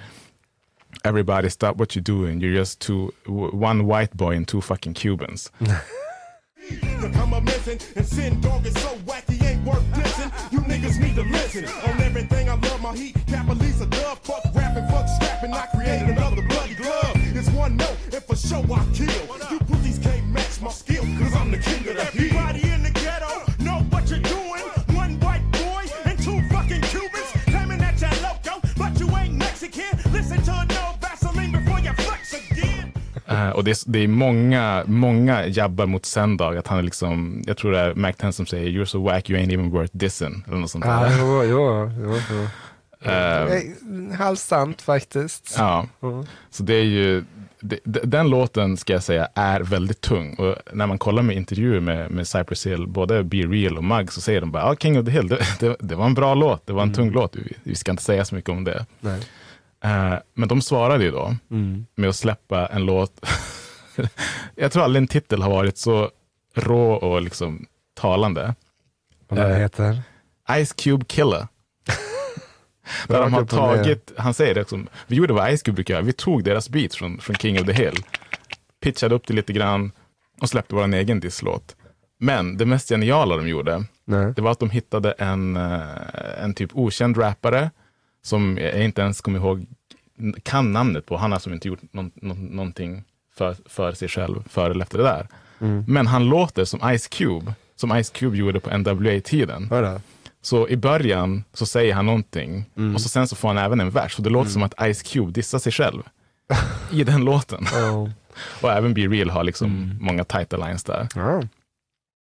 everybody stop what you're doing, you're just two, one white boy and two fucking Cubans. Become a missing and sin dog is so wacky ain't worth dissing. You niggas need to listen. On everything I love my heat, cap a Lisa dub, fuck rapping, fuck scrapping. I create another bloody one note, and for sure I kill. You pussies can't match my skill, cause I'm the king of the hill. Everybody in the ghetto know what you're doing. One white boy and two fucking Cubans claiming that you're loco, but you ain't Mexican. Listen to no Vaseline before you flex again. Eh, och det är, det är många, många jabbar mot Sendag, att han är liksom, jag tror det är Mac 10 som säger you're so wack you ain't even worth dissing, eller något sånt Ja, där. jo, jo, jo, jo. Eh, Eh, Halvsant faktiskt. Ja, Mm. så det är ju, den låten ska jag säga är väldigt tung. Och när man kollar med intervjuer med, med Cypress Hill, både Be Real och Mug, så säger de bara, ah, King of the Hill, det, det, det var en bra låt, det var en tung låt, vi, vi ska inte säga så mycket om det. Eh, men de svarade ju då med att släppa en låt, jag tror aldrig en titel har varit så rå och liksom talande. Vad den Eh, heter? Ice Cube Killer. Där de har ner. tagit, han säger det också, vi gjorde vad Ice Cube brukar göra, vi tog deras beats från, från King of the Hill, pitchade upp det lite grann och släppte vår egen disslåt. Men det mest geniala de gjorde, Nej. det var att de hittade en, eh, en typ okänd rappare som jag inte ens kommer ihåg, kan namnet på, han har alltså inte gjort någon, någon, någonting för, för sig själv före eller efter det där. Men han låter som Ice Cube, som Ice Cube gjorde på NWA-tiden. Så i början så säger han någonting och så sen så får han även en vers. Så det låter som att Ice Cube dissar sig själv i den låten. Ja. Och även Be Real har liksom många tajta lines där. Ja.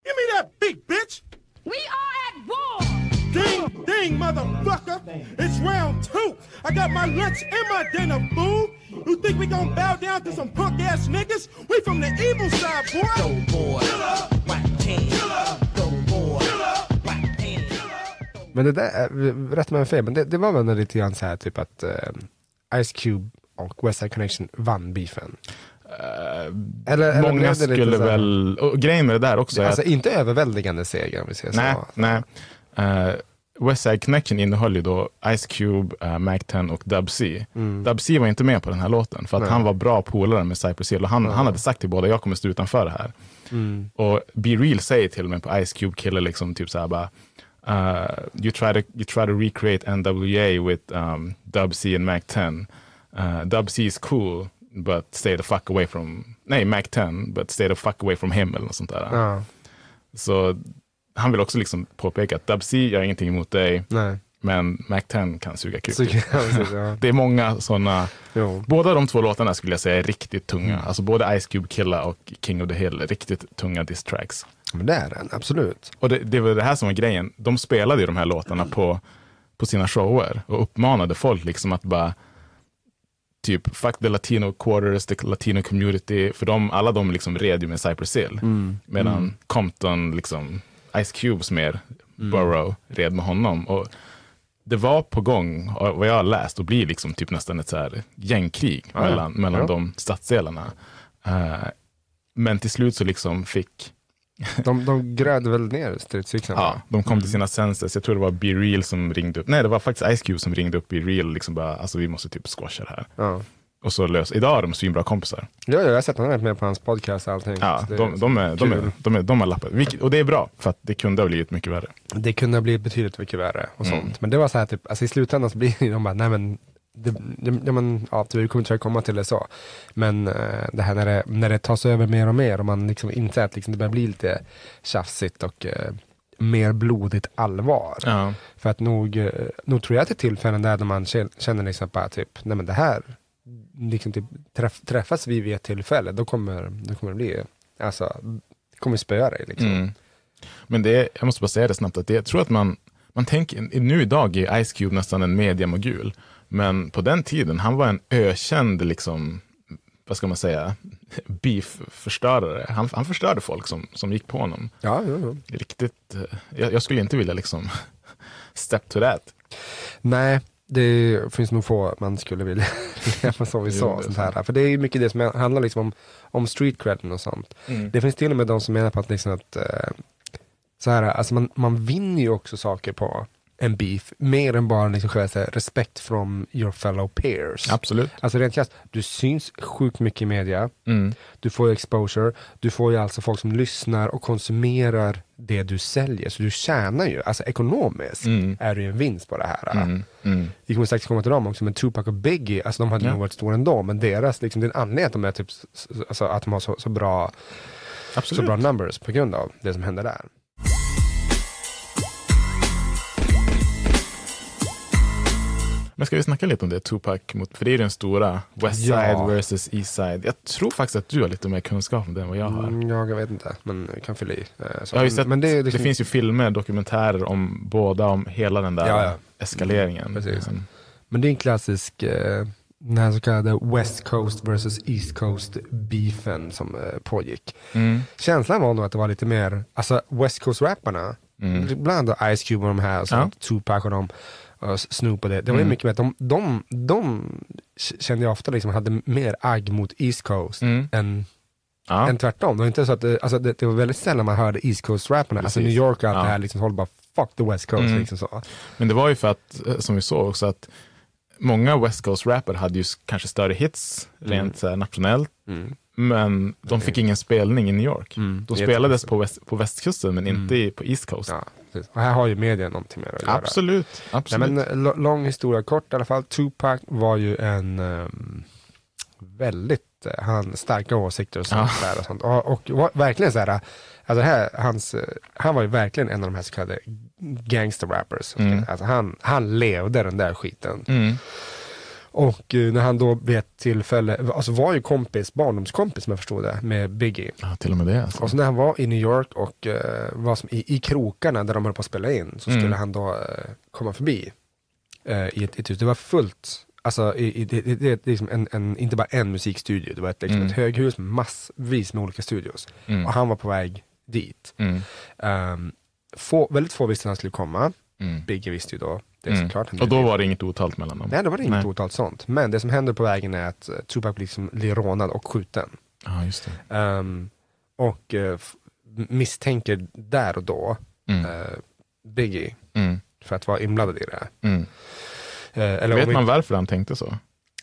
Give me that beat, bitch! We are at war! Ding, ding, motherfucker! It's round two! I got my lunch and my dinner, fool! You think we gon' bow down to some punk ass niggas? We from the evil side, boy! Men det där, är- rätt mig om fel, men det, det var väl lite grann så här typ att eh, Ice Cube och West Side Connection vann beefen. eller, eller blev Många det skulle väl, och grejen med det där också är Alltså att, inte överväldigande seger om vi säger nej, så. nej. Uh, West Side Connection innehöll ju då Ice Cube, uh, Mac 10 och Dub C. Dub C var inte med på den här låten för att Nej. han var bra polare med Cypress Hill och han, han hade sagt till båda, jag kommer stå utanför det här. Och Be Real säger till och med på Ice Cube Killer liksom typ såhär bara uh, you, try to, you try to recreate NWA with um, Dub C and Mac 10. Uh, Dub C is cool but stay the fuck away from, nej Mac 10 but stay the fuck away from him eller något sånt där. Ja, Så han vill också liksom påpeka att Dub C gör ingenting emot dig nej. men Mac 10 kan suga kuk. Ja. Det är många sådana, båda de två låtarna skulle jag säga är riktigt tunga. Alltså både Ice Cube Killa och King of the Hill, är riktigt tunga diss tracks. Men det är den, absolut. Och det, det var det här som var grejen. De spelade ju de här låtarna på, på sina shower och uppmanade folk liksom att bara typ fuck the latino quarters, the latino community. För de, alla de liksom red ju med Cypress Hill. Medan Compton, liksom, Ice Cubes mer, Borough, red med honom. Och det var på gång, och vad jag har läst, att bli liksom typ nästan ett så här gängkrig ja. mellan, mellan Ja. de stadsdelarna. Eh, men till slut så liksom fick De, de grödde väl ner stridscyklarna? Ja, de kom till sina senses. Jag tror det var Be Real som ringde upp. Nej, det var faktiskt Ice Cube som ringde upp Be Real. Liksom bara, alltså vi måste typ squasha det här. Ja. Och så lös. Idag är de svinbra kompisar. Ja, jag har sett honom med på hans podcast och allting. Ja, de, de, är, de, är, kul. de, är, de har lappat. Och det är bra, för att det kunde ha blivit mycket värre. det kunde ha blivit betydligt mycket värre och Mm. sånt. Men det var så här, typ, alltså i slutändan så blir de bara, nej men det, det, men, ja, vi kommer inte komma till det så. Men eh, det här när det, när det tas över mer och mer och man liksom inser att liksom det börjar bli lite tjafsigt och eh, mer blodigt allvar. Ja. För att nog, eh, nog tror jag att det är tillfällen där man kä- känner liksom bara typ, nej men det här, liksom typ, träff, träffas vi vid ett tillfälle, då kommer, då kommer det bli, alltså, kommer spöa dig liksom. Mm. Men det jag måste bara säga det snabbt, att det, jag tror att man, man tänker, nu idag är Ice Cube nästan en mediamogul, men på den tiden, han var en ökänd, liksom, vad ska man säga, beef-förstörare. Han, han förstörde folk som, som gick på honom. Ja, ja, ja. Riktigt, eh, jag, jag skulle inte vilja liksom step to that. Nej, det finns nog få man skulle vilja leva som vi Jo, sa. Sånt här. För det är mycket det som handlar liksom om, om street credden och sånt. Mm. Det finns till och med de som menar på att, liksom att eh, så här, alltså man, man vinner ju också saker på en beef, mer än bara liksom själva respekt from your fellow peers. Absolut. Alltså rent krasst, du syns sjukt mycket i media, Mm. du får ju exposure, du får ju alltså folk som lyssnar och konsumerar det du säljer, så du tjänar ju, alltså ekonomiskt Mm. är det ju en vinst på det här. Mm. Mm. Vi kommer strax komma till dem också, men Tupac och Biggie, alltså de hade Ja. nog varit stora ändå, men deras, liksom, det är en anledning att de är typ, alltså, att de har så, så, bra, så bra numbers på grund av det som hände där. Men ska vi snacka lite om det, Tupac mot, för det är ju den stora West Side Ja. versus East Side. Jag tror faktiskt att du har lite mer kunskap om det än vad jag har. Mm, jag vet inte, men jag kan fylla i. eh, Så. Jag har ju sett, men det, är det liksom- finns ju filmer, dokumentärer om båda, om hela den där Ja, ja. eskaleringen. Precis. Men- Men det är en klassisk, eh, den här så kallade West Coast versus East Coast beefen som eh, pågick. Mm. Känslan var nog att det var lite mer, alltså West Coast-rapparna, Mm. bland annat Ice Cube och de här, och sånt, Tupac och de, Snoop och det, det var ju Mm. mycket mer att de, de, de kände jag ofta liksom hade mer agg mot East Coast Mm. än, Ja. än tvärtom. Det var inte så att det, alltså det, det var väldigt sällan man hörde East Coast-rapparna, alltså. New York och allt Ja. det här, liksom håller bara fuck the West Coast. Mm. Liksom så. Men det var ju för att, eh, som vi såg också, att många West Coast-rappare hade ju kanske större hits rent så här, nationellt, Mm. Men de fick ingen spelning i New York. Mm. De spelades på, väst, på västkusten, men Mm. inte i- på East Coast. Ja, och här har ju media någonting det att göra. Absolut. Nej, absolut. men, eh, lo- lång historia kort i alla fall. Tupac var ju en ehm, väldigt, eh, han starka åsikter och sånt Ja. där och sånt. Och, och var, verkligen så här, alltså det här, hans, eh, han var ju verkligen en av de här så kallade gangster rappers. Mm. Alltså han, han levde den där skiten. Och eh, när han då vid ett tillfälle, alltså var ju kompis, barndomskompis som jag förstod det, med Biggie. Ja, till och med det. Alltså. Och så när han var i New York och eh, var som i, i krokarna där de höll på att spela in så skulle Mm. han då eh, komma förbi eh, i ett, ett hus. Det var fullt, alltså i, i, det, det, liksom en, en, inte bara en musikstudio, det var ett, liksom Mm. ett höghus med massvis med olika studios. Mm. Och han var på väg dit. Um, få, väldigt få visste att han skulle komma, Mm. Biggie visste ju då, det är Mm. såklart. Och då var det inget otalt mellan dem? Nej, det var inget Nej. otalt sånt. Men det som händer på vägen är att eh, Tupac liksom blir rånad och skjuten. Ja, just det. Ehm, och f- misstänker där och då Mm. eh, Biggie Mm. för att vara inblandad i det. Mm. Eh, eller Vet man inte- varför han tänkte så?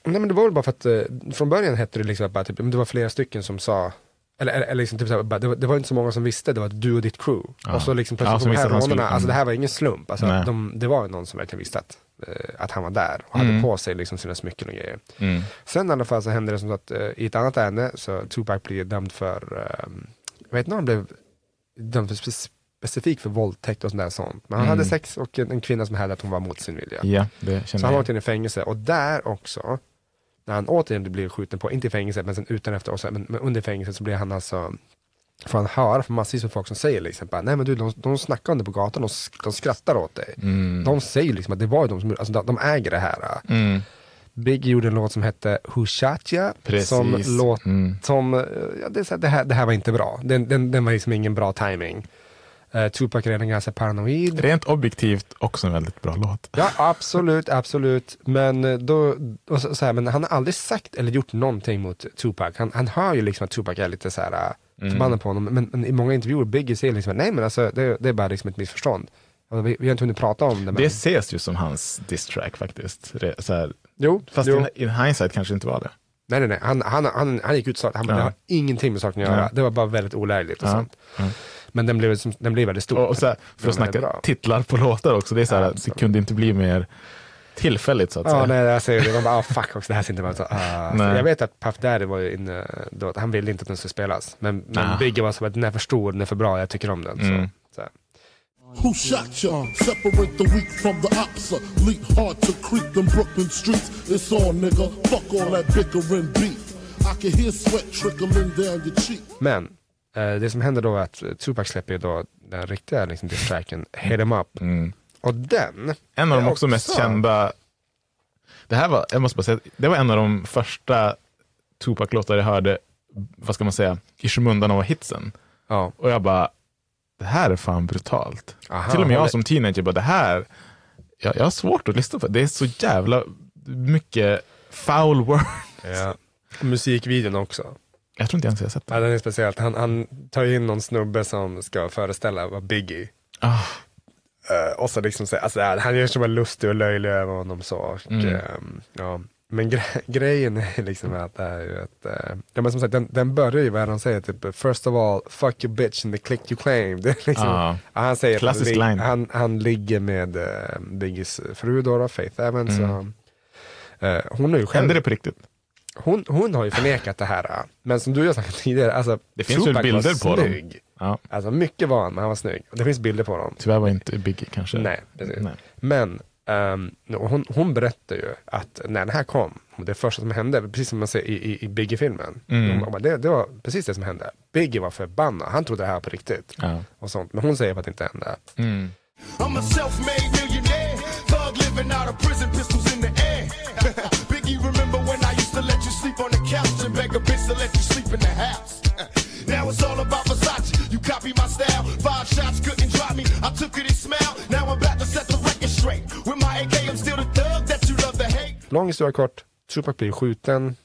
Nej men det var väl bara för att från början hette det liksom att bara, typ, men det var flera stycken som sa eller, eller, eller liksom, typ, så här, bara, det, var, det var inte så många som visste, det var du och ditt crew. Ja. Och så liksom Ja, plötsligt att han skulle rånarna, alltså det här var ingen slump. Alltså, de, det var någon som verkligen visste att, eh, att han var där och hade Mm. på sig liksom sina smycken och grejer. Mm. Sen i alla fall så hände det som så att eh, i ett annat ärende så Tupac blir dömd för, eh, jag vet inte om han blev dömd för spe- specifikt för våldtäkt och sånt där sånt. Men han Mm. hade sex och en, en kvinna som hävdade att hon var mot sin vilja. Ja, Så han åkte in i fängelse och där också, när han återigen blir skjuten på, inte i fängelse men sen utan efter också, men, men under fängelset så blir han alltså Får han höra från massvis med folk som säger liksom bara, nej men du, de, de snackar om det på gatan, de, sk- de skrattar åt dig. Mm. De säger liksom att det var ju de som, alltså de, de äger det här. Mm. Big gjorde en låt som hette Hushatya, Precis. som låt, Mm. som, eh, ja, det, här, det, här, det här var inte bra. Den, den, den var liksom ingen bra timing. Uh, Tupac är redan ganska paranoid. Rent objektivt också en väldigt bra låt. Ja, absolut, absolut. Men, eh, då, och så, så här, men han har aldrig sagt eller gjort någonting mot Tupac. Han, han hör ju liksom att Tupac är lite så här mm. förbannad på honom. Men, men i många intervjuer, Biggie säger liksom nej men alltså det, det är bara liksom ett missförstånd. Alltså, vi, vi har inte hunnit prata om det. Men... Det ses ju som hans diss track faktiskt. Så här, jo, fast jo. in, in hindsight kanske inte var det. Nej, nej, nej. Han, han, han, han gick ut och sa att han Ja. har ingenting med saken att göra. Ja. Det var bara väldigt olägligt och Ja. sånt. Men den blev, den blev väldigt stor. Och, och så här, för att var snacka bra. titlar på låtar också, det är så här, Ja, det kunde inte bli mer tillfälligt så att Ja, säga. nej, jag säger det. Man bara, ah, fuck också, det här ser inte bra ut. Nej. Jag vet att Puff Daddy var ju inne då, han ville inte att den skulle spelas. Men, men Ah. Biggie var så att den är för stor, den är för bra, jag tycker om den. Mm. Så. Who shot ya? Separate the weak from the opsa. Leap hard to creep them Brooklyn streets. It's on, nigga. Fuck all that bickering beef. I can hear sweat trickling down your cheek. Men det som händer då är att eh, Tupac släpper ju då den riktiga liksom, diss-tracken, Hit 'em up. Mm. Och den, En av de är också mest också- kända, det här var, jag måste bara säga, det var en av de första Tupac-låtar jag hörde, vad ska man säga, i skymundan av hitsen. ja, Och jag bara, det här är fan brutalt. Aha, Till och med jag håller- som teenager bara, det här, jag, jag har svårt att lyssna på det. Det är så jävla mycket foul word. ja. musikvideon också. Jag tror inte ens jag har sett Ja, det. den är speciellt. Han, han tar in någon snubbe som ska föreställa vara Biggie. Ah, Eh, och så liksom så, alltså, han gör sig bara lustig och löjlig över honom så. Och, Mm. ehm, ja. Men gre- grejen är liksom att det är ju att, eh, ja men som sagt den, den börjar ju vad han säger, typ first of all, fuck your bitch and the click you claim. Det är liksom, Ah. ja, han säger han, Klassisk lig- line. han, han ligger med uh, Biggies fru då, Faith Evans. Mm. Eh, hon är ju själv, hände det på riktigt? Hon, hon har ju förnekat det här. Men som du har sagt tidigare, alltså, Det finns ju Tupac bilder var på dem. snygg. Ja, Alltså mycket var han, men han var snygg. Det finns bilder på honom. tyvärr var inte Biggie kanske. Nej, precis. Nej. Men ehm, hon, hon berättar ju att när det här kom, det första som hände, precis som man ser i, i, i Biggie-filmen, Mm. bara, det, det var precis det som hände. Biggie var förbannad, han trodde det här var på riktigt. Ja. Och sånt. Men hon säger att det inte hände. Mm. I'm a self-made millionaire, thug living out of prison, pistols in the air. Couch and beg a bitch to let you sleep in the house? Now it's all about Versace. You copy my style. Five shots couldn't drop me. I took it and smiled. Now I'm about to set the record straight. With my AK, I'm still the thug that you love to hate. Lång historia kort, Tupac blir skjuten.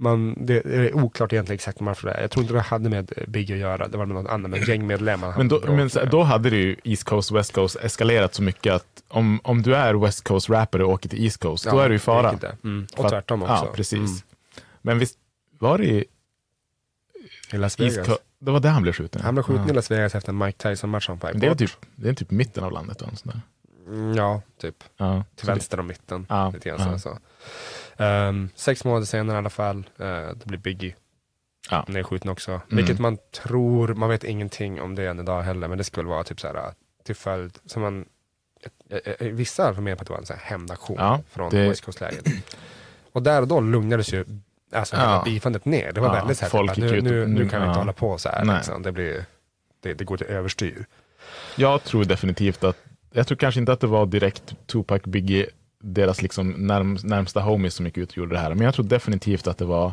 Man, det är oklart egentligen exakt varför det är. Jag tror inte det hade med Biggie att göra, det var med någon annan, med gängmedlemmar. Men, då, men så- då hade det ju East Coast, West Coast eskalerat så mycket att om, om du är West Coast rappare och åker till East Coast, då Ja, är du i fara. Mm. Och tvärtom också. Ja, precis. Mm. Men visst var det i I Las East Vegas. Coast? Det var där han blev skjuten? Han blev skjuten i Las Vegas efter en Mike Tyson-match han fick Men det är bort. typ, det är typ mitten av landet. Sånt där. Mm, Ja, typ. Ja. Till det- vänster om mitten. Ja, Lite grann ja. så. så. Ehm, sex månader senare i alla fall, uh, då blir Biggie Ja. nedskjuten också. Mm. Vilket man tror, man vet ingenting om det än idag heller, men det skulle vara typ så här till följd, som man, eh, eh, vissa har menar på att det var en här hämndaktion Ja, från det- West Coast-läget. och där och då lugnades ju alltså, Ja. bifandet ner. Det var Ja, väldigt så här, folk typ, nu, nu, nu kan vi inte ja. hålla på så här. Liksom. Det, blir, det, det går till överstyr. Jag tror definitivt att, jag tror kanske inte att det var direkt Tupac, Biggie, deras liksom närm, närmsta homies som gick ut och gjorde det här. Men jag tror definitivt att det var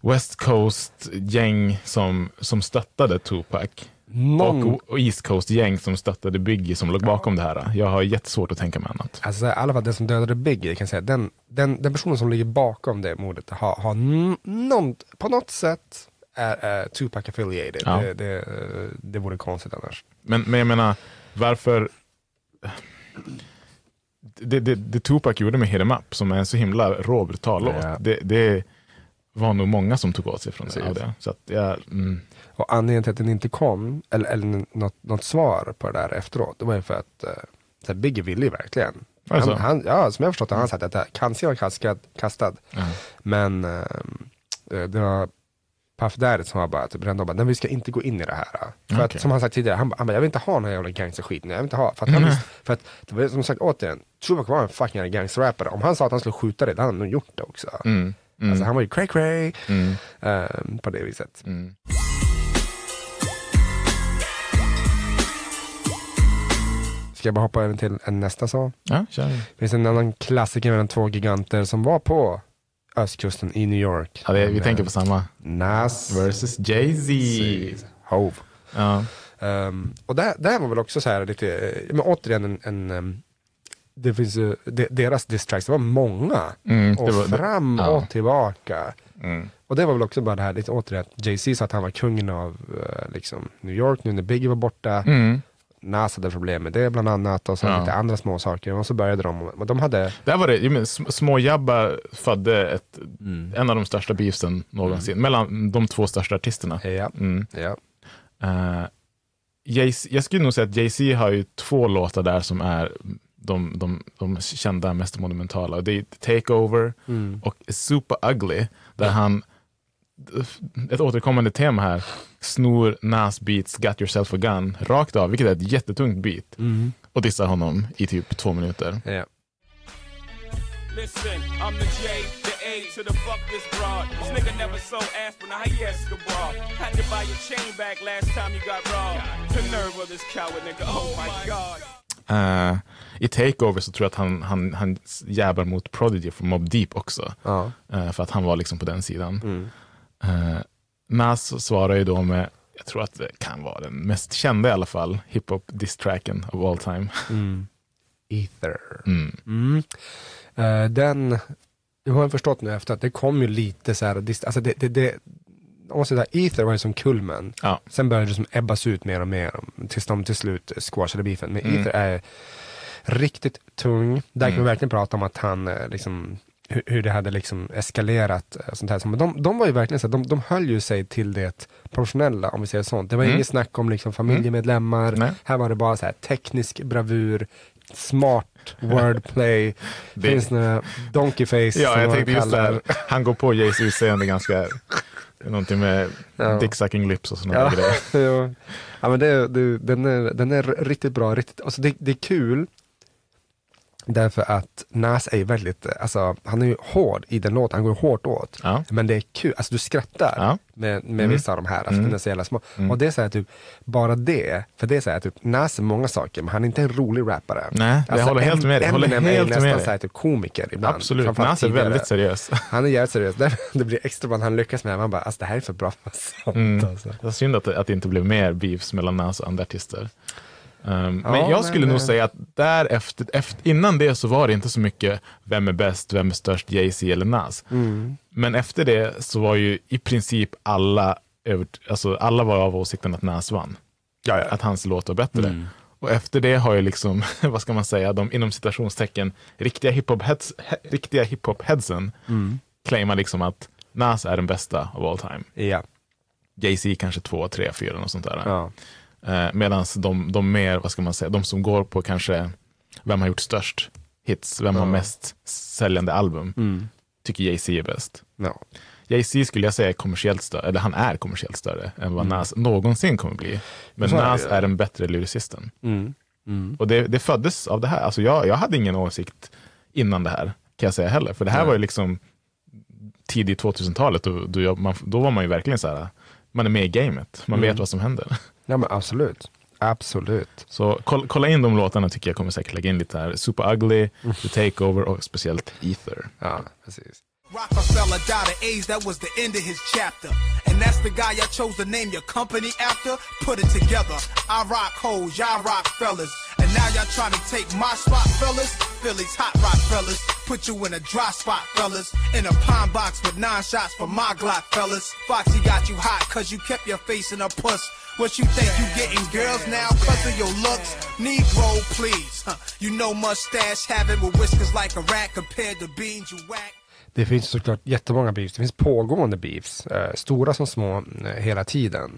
West Coast-gäng som, som stöttade Tupac. Någon, Och, East Coast-gäng som stöttade Biggie som låg bakom det här. Jag har jättesvårt att tänka mig annat. Alltså i alla fall den som dödade Biggie, kan säga, den, den, den personen som ligger bakom det mordet har, har någon, på något sätt är, är Tupac affiliated. Ja. Det, det, eh, det vore konstigt annars. Men, men jag menar, varför... Det, det, det Tupac gjorde med Hit 'em Up, som är en så himla rå, brutal låt, Ja. det, det var nog många som tog åt sig från det. Precis. Av det. Så att jag, mm, Och anledningen till att den inte kom, eller, eller något, något svar på det där efteråt, det var ju för att uh, Biggie ville ju verkligen. Alltså? Han, han, ja, som jag förstått det har han sagt att kanske var kastad, kastad ja. men eh, det var Puff Daddy som var bara typ redan då bara, nej vi ska inte gå in i det här. För Okej. att som han sagt tidigare, han, han bara, jag vill inte ha den här jävla gangsterskiten, jag vill inte ha, för att han visste, för att det var som sagt återigen, Tupac var en fucking gangsterrappare, om han sa att han skulle skjuta dig, då hade han nog gjort det också. Mm, mm, Alltså han var ju cray cray mm, ehm, på det viset. Jag bara hoppa över till en nästa så? Ja, kör. Det finns en annan klassiker mellan två giganter som var på östkusten i New York. Ja, det, vi tänker på samma. Nas Versus Jay-Z. Hove. Ja. Um, och det, det här var väl också så här lite, men återigen en, en um, det finns ju, de, deras distracts, det var många. Mm, det och var- det- fram ja. och tillbaka. Mm. Och det var väl också bara det här, lite återigen, Jay-Z sa att han var kungen av eh, liksom New York nu när Biggie var borta. Mm. Nas hade problem med det bland annat och så Ja. lite andra små saker. Och så började de, men de hade, Där var det, jag menar, sm- små Jabba födde ett, Mm. en av de största beefsen någonsin. Mellan de två största artisterna. ja, Mm. ja. Uh, jag skulle nog säga att Jay-Z har ju två låtar där som är de, de, de kända, mest monumentala. Det är Takeover och Super Ugly, där han, ett återkommande tema här, snor Nas beats Got Yourself a Gun rakt av, vilket är ett jättetungt beat. Och dissar honom i typ två minuter. Ja. Listen, I'm the J, the A to the fuck this broad. This nigga never sold aspirin, how he Escobar. Had to buy your chain back last time you got robbed. The nerve of this coward nigga, oh my god. Eh, I Takeover så tror jag att han, han, han jävlar mot Prodigy från Mob Deep också. Ja. Eh, för att han var liksom på den sidan. Eh, Nas svarar ju då med, jag tror att det kan vara den mest kända i alla fall, hiphop diss-tracken of all time. Ether. Mm. Mm. Eh, den, jag har förstått nu efter att det kom ju lite så här, alltså det, det, det om man säger så här, Ether var ju som kulmen. Ja. Sen började det som ebbas ut mer och mer tills de till slut squashade beefen. Men Mm. Ether är riktigt tung. Där kan vi verkligen prata om att han eh, liksom hur, hur det hade liksom eskalerat. eh, Sånt här. Men de, de var ju verkligen så här, de, de höll ju sig till det professionella om vi säger sånt. Det var inget snack om liksom familjemedlemmar. Mm. Här var det bara så här teknisk bravur, smart wordplay. Det- finns några donkey face som Ja, jag tänkte just det här, han går på Jays utseende ganska, någonting med Ja. dick sucking lips och sådana Ja, grejer. ja. ja men det, det, den, är, den är riktigt bra. Riktigt, alltså det, det är kul. Därför att Nas är ju väldigt, alltså han är ju hård i den låten, han går hårt åt. Ja. Men det är kul, alltså du skrattar Ja. med, med vissa av de här, alltså den är så jävla små. Och det är så här typ, bara det, för det är så här typ, Nas är många saker, men han är inte en rolig rappare. Nej, jag håller helt med dig. Eminem är med nästan dig. så här typ komiker ibland. Absolut, Nas är väldigt seriös. Han är jävligt seriös, det blir extra bra när han lyckas med det. Man bara, alltså det här är för bra för sånt Mm. alltså. Det var synd att det, att det inte blev mer beefs mellan Nas och andra artister. Um, Ja, men jag skulle men, nog eh, säga att därefter, efter, innan det så var det inte så mycket vem är bäst, vem är störst, Jay-Z eller Nas. Mm. Men efter det så var ju i princip alla, alltså alla var av åsikten att Nas vann. Ja, ja. Att hans låt var bättre. Mm. Och efter det har ju liksom, vad ska man säga, de inom citationstecken riktiga hiphop-heads, he, riktiga hiphop-headsen Mm. claimar liksom att Nas är den bästa of all time. Ja. Jay-Z kanske två, tre, fyra och sånt där. Ja. Eh, Medan de, de mer, vad ska man säga, de som går på kanske vem har gjort störst hits, vem har mest säljande album, Mm. tycker Jay-Z är bäst. Ja. Jay-Z skulle jag säga är kommersiellt större, eller han är kommersiellt större än vad Nas någonsin kommer bli. Men det Nas är den bättre lyricisten. Mm. Mm. Och det, det föddes av det här. Alltså jag, jag hade ingen åsikt innan det här, kan jag säga heller. För det här var ju liksom tidigt 2000-talet, och då, man, då var man ju verkligen så här, man är med i gamet, man Mm. vet vad som händer. Ja, men absolut. Absolut. Så kolla, kolla in de låtarna tycker jag kommer säkert lägga in lite här. Super Ugly, The Takeover och speciellt Ether. Ja, precis. Rockefeller died of AIDS, that was the end of his chapter. And that's the guy I chose to name your company after. Put it together. I rock hoes, y'all rock fellas. And now y'all trying to take my spot, fellas. Philly's hot rock fellas. Put you in a dry spot, fellas. In a pine box with nine shots for my Glock, fellas. Foxy got you hot cause you kept your face in a puss. What you think you getting girls now cause of your looks? Negro, please. Huh. You know mustache having with whiskers like a rat compared to beans you whack. Det finns såklart jättemånga beefs. Det finns pågående beefs. Eh, stora som små eh, hela tiden.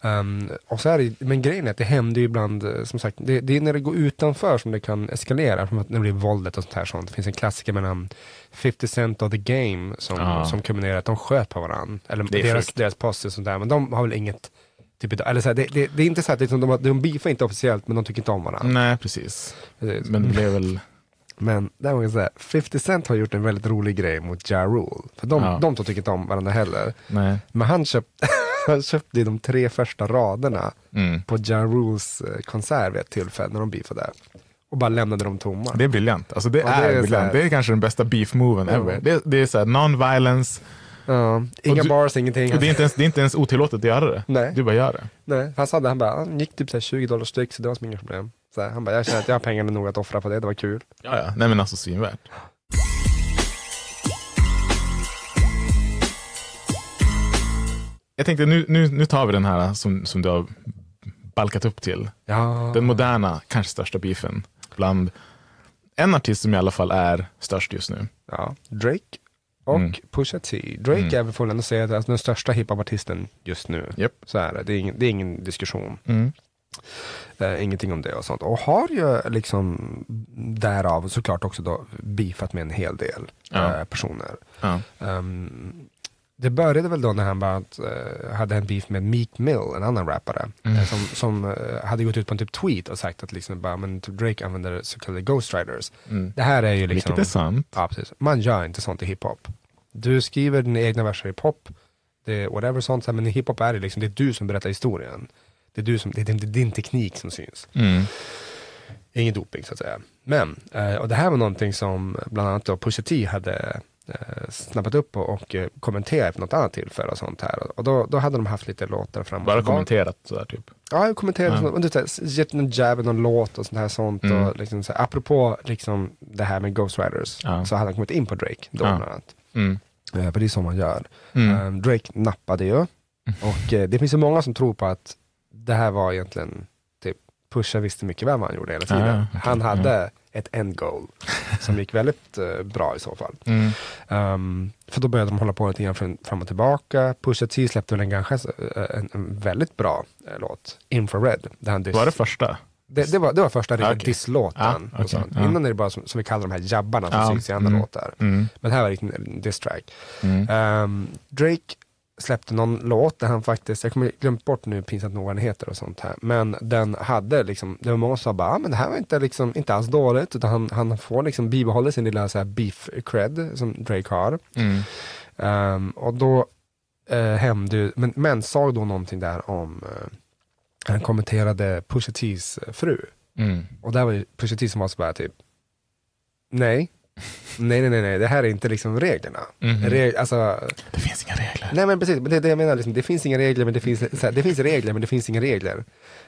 Um, och så är det, men grejen är att det händer ju ibland, eh, som sagt, det, det är när det går utanför som det kan eskalera. Som att när det blir våldet och sånt här. Sånt. Det finns en klassiker mellan 50 Cent och The Game som, Ja. som kulminerar att de sköt på varandra. Eller deras, sjukt. deras poster och sånt där. Men de har väl inget, typ, eller så här, det, det, det är inte så att det är som de, de beefar inte officiellt men de tycker inte om varandra. Nej, precis. Precis. Men det blev väl... Men där kan jag säga, 50 Cent har gjort en väldigt rolig grej mot Ja Rule. För de, Ja. de två tycker inte om varandra heller. Nej. Men han, köpt, han köpte de tre första raderna Mm. på Ja Rules eh, konsert vid ett tillfälle när de beefade. Och bara lämnade dem tomma. Det är briljant. Alltså det, det är, briljant. här- Det är kanske den bästa beef-moven ever. Det, det är så här non-violence. Ja, inga du- bars, ingenting. Det, är inte ens, det är inte ens otillåtet att göra det. Nej. Du bara gör det. Nej, han sa det, han bara, han gick typ så här 20 dollar styck så det var som inga problem. Så här, han bara, jag känner att jag har pengarna nog att offra på det, det var kul. Ja, ja. Nej men alltså svinvärt. Jag tänkte nu, nu, nu tar vi den här som, som du har balkat upp till. Ja, Den moderna, kanske största beefen. Bland en artist som i alla fall är störst just nu. ja. Drake och Mm. Pusha T. Drake Mm. är väl får man ändå säga att den största hiphopartisten just nu. Japp. Så är det, det är ingen, det är ingen diskussion. Mm. Eh, ingenting om det och sånt. Och har ju liksom därav såklart också då beefat med en hel del Ja. eh, personer. Ja. Ehm, det började väl då när han bara eh, hade en beef med Meek Mill, en annan rappare, Mm. som, som eh, hade gått ut på en typ tweet och sagt att liksom bara, men typ Drake använder så kallade Ghost Riders. Mm. Det här är ju liksom... Vilket är sant. Ja, precis. Man gör inte sånt i hiphop. Du skriver dina egna verser i pop, det är whatever sånt, men i hiphop är det liksom, det är du som berättar historien. Det är, du som, det är din, det är din teknik som syns. Mm. Ingen doping så att säga. Men, eh, och det här var någonting som bland annat då Pusha T hade eh, snappat upp och, och eh, kommenterat vid något annat tillfälle och sånt här. Och då, då hade de haft lite låtar fram och Bara kommenterat sådär typ. Ja, Ja. sånt, och du vet, gett en jab någon låt och sånt här sånt. Mm. Och liksom, så här, apropå liksom, det här med Ghost Riders, Ja. så hade han kommit in på Drake då Ja. bland annat. Mm. Eh, för det är så man gör. Mm. Eh, Drake nappade ju. Och eh, det finns ju många som tror på att det här var egentligen, typ, Pusha visste mycket väl vad han gjorde hela tiden. Ja, okej. Han hade ett end goal som gick väldigt eh, bra i så fall. Mm. Um, för då började de hålla på lite grann fram, och tillbaka. Pusha T släppte väl en ganska en, en väldigt bra låt, Infrared. Där han Var det första? Det, det, var, det var första riktiga Okej. disslåten. Ja, och okej, sånt. ja. Innan är det bara som, som vi kallar de här jabbarna som Ja, syns i andra mm, låtar. Mm. Men det här var riktigt en diss track. Mm. Ehm, Drake släppte någon låt där han faktiskt, jag kommer glömt bort nu pinsamt nog vad den heter och sånt här. Men den hade liksom, det var många som sa bara, ah, men det här var inte, liksom, inte alls dåligt. Utan han, han får liksom bibehålla sin lilla så här, beef cred som Drake har. Mm. Ehm, och då eh, hände men, men sa då någonting där om, eh, han kommenterade Pusha T's eh, fru. Mm. Och där var ju Pusha T som var så bara typ, nej. Nej, nej, nej, nej, det här är inte liksom reglerna. Mhm. Reg- alltså, Det finns inga regler. nej men precis, men det är det jag menar, liksom, det finns inga regler, men det finns, så här, det finns regler, men det finns inga regler.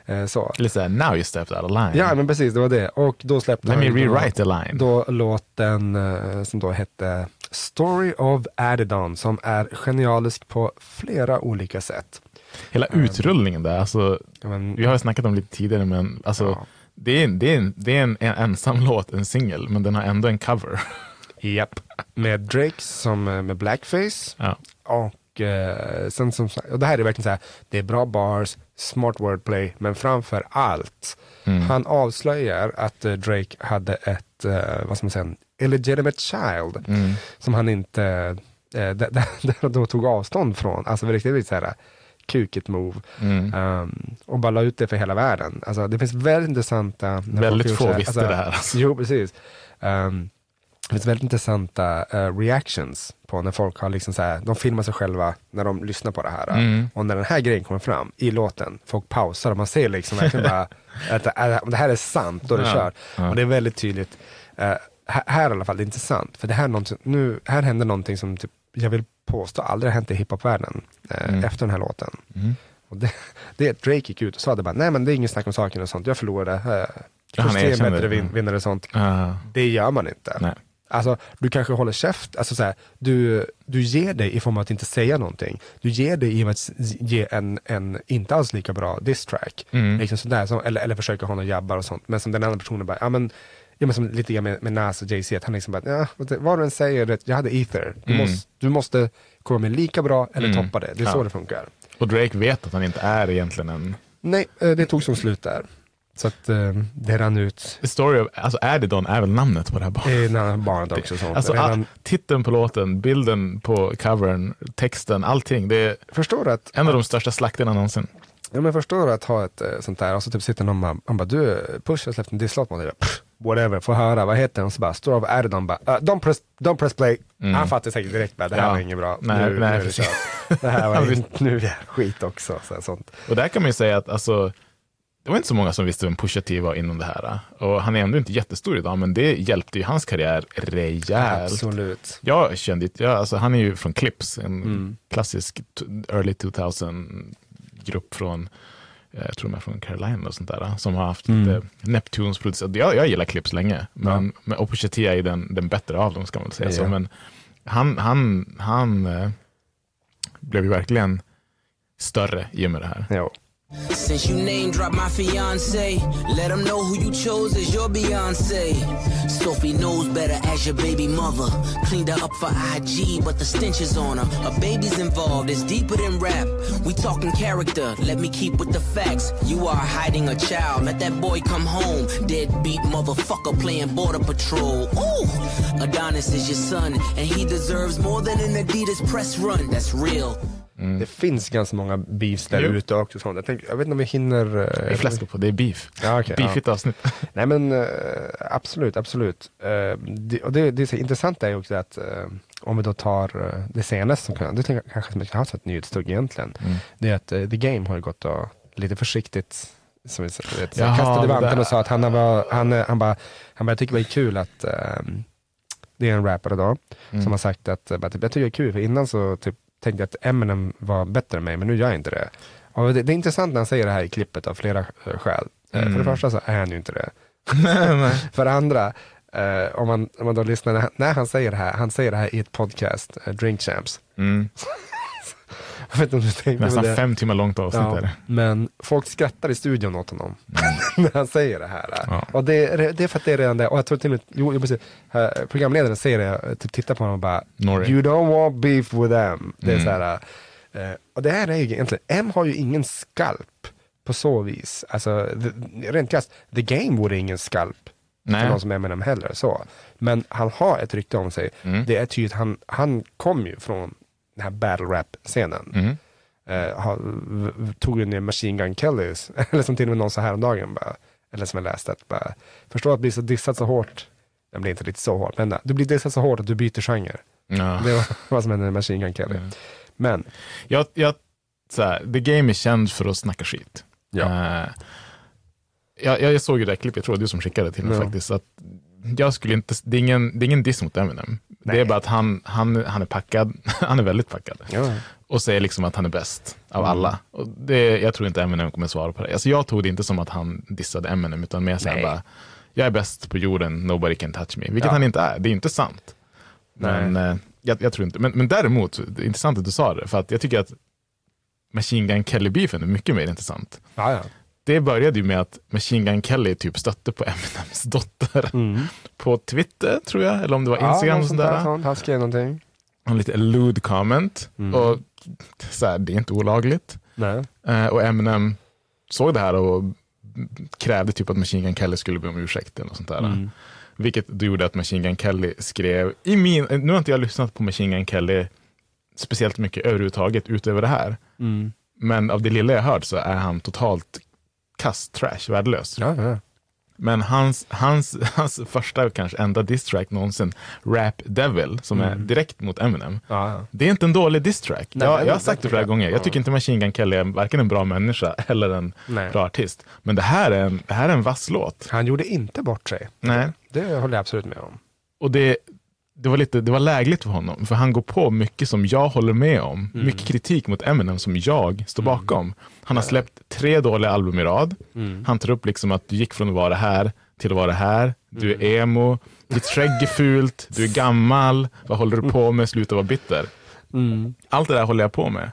Eh, så. Lite såhär, now you stepped out of line. Ja, men precis, det var det. Och då släppte Let me han då- rewrite the line. då låten eh, som då hette Story of Adidon som är genialisk på flera olika sätt. Hela utrullningen där, alltså, men, vi har ju snackat om lite tidigare, men alltså, Ja. det, är, en- det, är en, det är en, en ensam låt, en singel, men den har ändå en cover. Japp. Med Drake som eh, med blackface Ja. och eh, sen som och det här är verkligen så här, det är bra bars, smart wordplay, men framför allt Mm. han avslöjar att eh, Drake hade ett, eh, vad ska man säga, illegitimate child Mm. som han inte, eh, då tog avstånd från, alltså riktigt så här kukigt move. Mm. Um, och bara la ut det för hela världen. Alltså, det finns väldigt intressanta... Väldigt få visste det här, alltså. Jo, precis. Um, det finns väldigt intressanta eh, reactions på när folk har liksom så här, de filmar sig själva när de lyssnar på det här. Mm. Och när den här grejen kommer fram i låten, folk pausar och man ser liksom verkligen bara att det, är- om det här är sant, då är det Ja, kört. ja. Och det är väldigt tydligt. Eh, här, här i alla fall, det är inte sant. För det här, nu, här händer någonting som typ, jag vill påstå aldrig har hänt i hiphopvärlden eh, Mm. efter den här låten. Mm. Och det, det Drake gick ut och sa det bara, nej men det är inget snack om saken och sånt, jag förlorade. Eh, Först tre bättre vin, vinnare och sånt. Ah, Det gör man inte. nej. Alltså, du kanske håller käft, alltså så här, du, du ger dig i form av att inte säga någonting. Du ger dig i och med att ge en, en inte alls lika bra diss track. Mm. Liksom sådär, som, eller, eller försöka ha några jabbar och sånt. Men som den andra personen bara, ja men, ja, men som lite grann med, med Nas och Jay-Z, att han liksom bara, ja, vad du än säger, det, jag hade ether. Du, Mm. måste, du måste komma med lika bra eller Mm. toppa det. Det är Ja. så det funkar. Och Drake vet att han inte är egentligen en... Nej, eh, det tog som slut där. Så att eh, det rann ut. The Story of, alltså Adidon är väl namnet på det här barnet? Eh, när barnet också. Sånt. Alltså, all, titeln på låten, bilden på covern, texten, allting. Det är förstår du att en av de största slakterna någonsin. Ja men förstår du att ha ett eh, sånt där och så typ sitter någon och han bara du, Push har släppt en disslåt mot dig. Whatever, får höra, vad heter? Och så bara, Store of Adidon bara, uh, don't, press, don't press play. Mm. Han fattar säkert direkt bara, det här Ja. var inget bra. Nej, nu, nej, nu det. Det här var ju, nu är det skit också. Så här, sånt. Och där kan man ju säga att alltså, det var inte så många som visste vem Pusha T var inom det här. Och han är ändå inte jättestor idag, men det hjälpte ju hans karriär rejält. Absolut. Jag kände inte, ja, alltså, han är ju från Clips, en Mm. klassisk early 2000-grupp från, jag tror de är från Carolina och sånt där, som har haft Mm. lite Neptunes producerat. Jag, jag gillar Clips länge, men, men och är den, den bättre av dem, ska man väl säga. Så, Ja. men han, han, han eh, blev ju verkligen större i och med det här. Jo. Since you name drop my fiance, let them know who you chose as your Beyonce. Sophie knows better as your baby mother. Cleaned her up for IG, but the stench is on her. A baby's involved, it's deeper than rap. We talking character, let me keep with the facts. You are hiding a child, let that boy come home. Deadbeat motherfucker playing border patrol. Ooh, Adonis is your son, and he deserves more than an Adidas press run. That's real. Det finns ganska många beefs där Jo. ute också. och Sånt. Jag, tänker, jag vet inte om vi hinner... eh, Det är fläsk på, det är beef. Ja, okej, Beefigt avsnitt. Nej men eh, absolut, absolut. Eh, det, och det, det är så intressant är också att om vi då tar det senaste som kan, det kanske som jag har sett nyhetstugg egentligen. Mm. Det är att The Game har gått och lite försiktigt som vi vet, Jaha, kastade vanten och sa att han, var, han, han bara, han bara, jag tycker det är kul att eh, det är en rappare då Mm. som har sagt att typ, jag tycker det är kul, för innan så typ, tänkte att Eminem var bättre än mig, men nu gör jag inte det. Och det, det är intressant när han säger det här i klippet av flera eh, skäl. Eh, För Mm. det första så är han ju inte det. För det andra, eh, om, man, om man då lyssnar, när han, säger det här, han säger det här i ett podcast, eh, Drink Champs. Mm. Jag vet inte om du tänkte på Nästan det. fem timmar långt avsnitt är Ja, det. men folk skrattar i studion åt honom när han säger det här. Ja. Och det, är- det är för att det är redan det. Och jag tror till och med, jo, jo, precis, programledaren säger det, typ, tittar på honom och bara, Norrie. you don't want beef with them. Det är Mm. så här, eh, och det här är ju egentligen, M har ju ingen skalp på så vis. Alltså, the, rent krasst, the game vore ingen skalp Nej. för någon som Eminem heller. Så. Men han har ett rykte om sig. Mm. Det är tydligt, han, han kom ju från den här battle rap-scenen. Mm. Eh, tog ju ner Machine Gun Kellys, eller som till och med någon sa häromdagen, bara, eller som jag läste, att bara, förstå att bli så dissad så hårt, jag blir inte riktigt så hårt, men du blir dissad så hårt att du byter genre. Ja. Det var vad som hände med Machine Gun Kelly. Mm. Men, Jag, jag, så här, The Game är känd för att snacka skit. Ja. Eh, jag, jag såg ju det här klippet, jag tror det var du som skickade till mig Ja. faktiskt. Att jag skulle inte, det, är ingen, det är ingen diss mot Eminem. Det Nej. är bara att han, han, han är packad, han är väldigt packad. ja, Och säger liksom att han är bäst av Mm. alla. Och det, jag tror inte Eminem kommer svara på det. Alltså jag tog det inte som att han dissade Eminem, utan mer såhär bara, jag är bäst på jorden, nobody can touch me. Vilket Ja. han inte är, det är inte sant. Men, eh, jag, jag tror inte, men, men däremot, det är intressant att du sa det, för att jag tycker att Machine Gun Kelly-beefen är mycket mer intressant. ja, ja. Det började ju med att Machine Gun Kelly typ stötte på Eminems dotter Mm. på Twitter, tror jag, eller om det var Ja, Instagram något och sånt där, sånt. Han skrev någonting. En lite lewd comment. Mm. Och så här, det är inte olagligt. Eh, och Eminem såg det här och krävde typ att Machine Gun Kelly skulle be om ursäkt eller något sånt där. Mm. Vilket då gjorde att Machine Gun Kelly skrev, i min, nu har inte jag lyssnat på Machine Gun Kelly speciellt mycket överhuvudtaget utöver det här. Mm. Men av det lilla jag hört så är han totalt kast, trash, värdelös. Ja, ja. Men hans, hans, hans första och kanske enda diss-track någonsin, Rap Devil, som är Mm. direkt mot Eminem. ja, ja. Det är inte en dålig diss-track. Nej, Jag, jag har sagt det flera gånger. Ja. Jag tycker inte Machine Gun Kelly är varken en bra människa eller en Nej. bra artist. Men det här är en, det här är en vass låt. Han gjorde inte bort sig. Nej. Det håller jag absolut med om. Och det, det, var lite, det var lägligt för honom, för han går på mycket som jag håller med om. Mm. Mycket kritik mot Eminem som jag står bakom. Han har släppt tre dåliga album i rad. Mm. Han tar upp liksom att du gick från att vara här till att vara här. Du Mm. är emo, ditt skägg är fult, du är gammal, vad håller du på med, sluta vara bitter. Mm. Allt det där håller jag på med.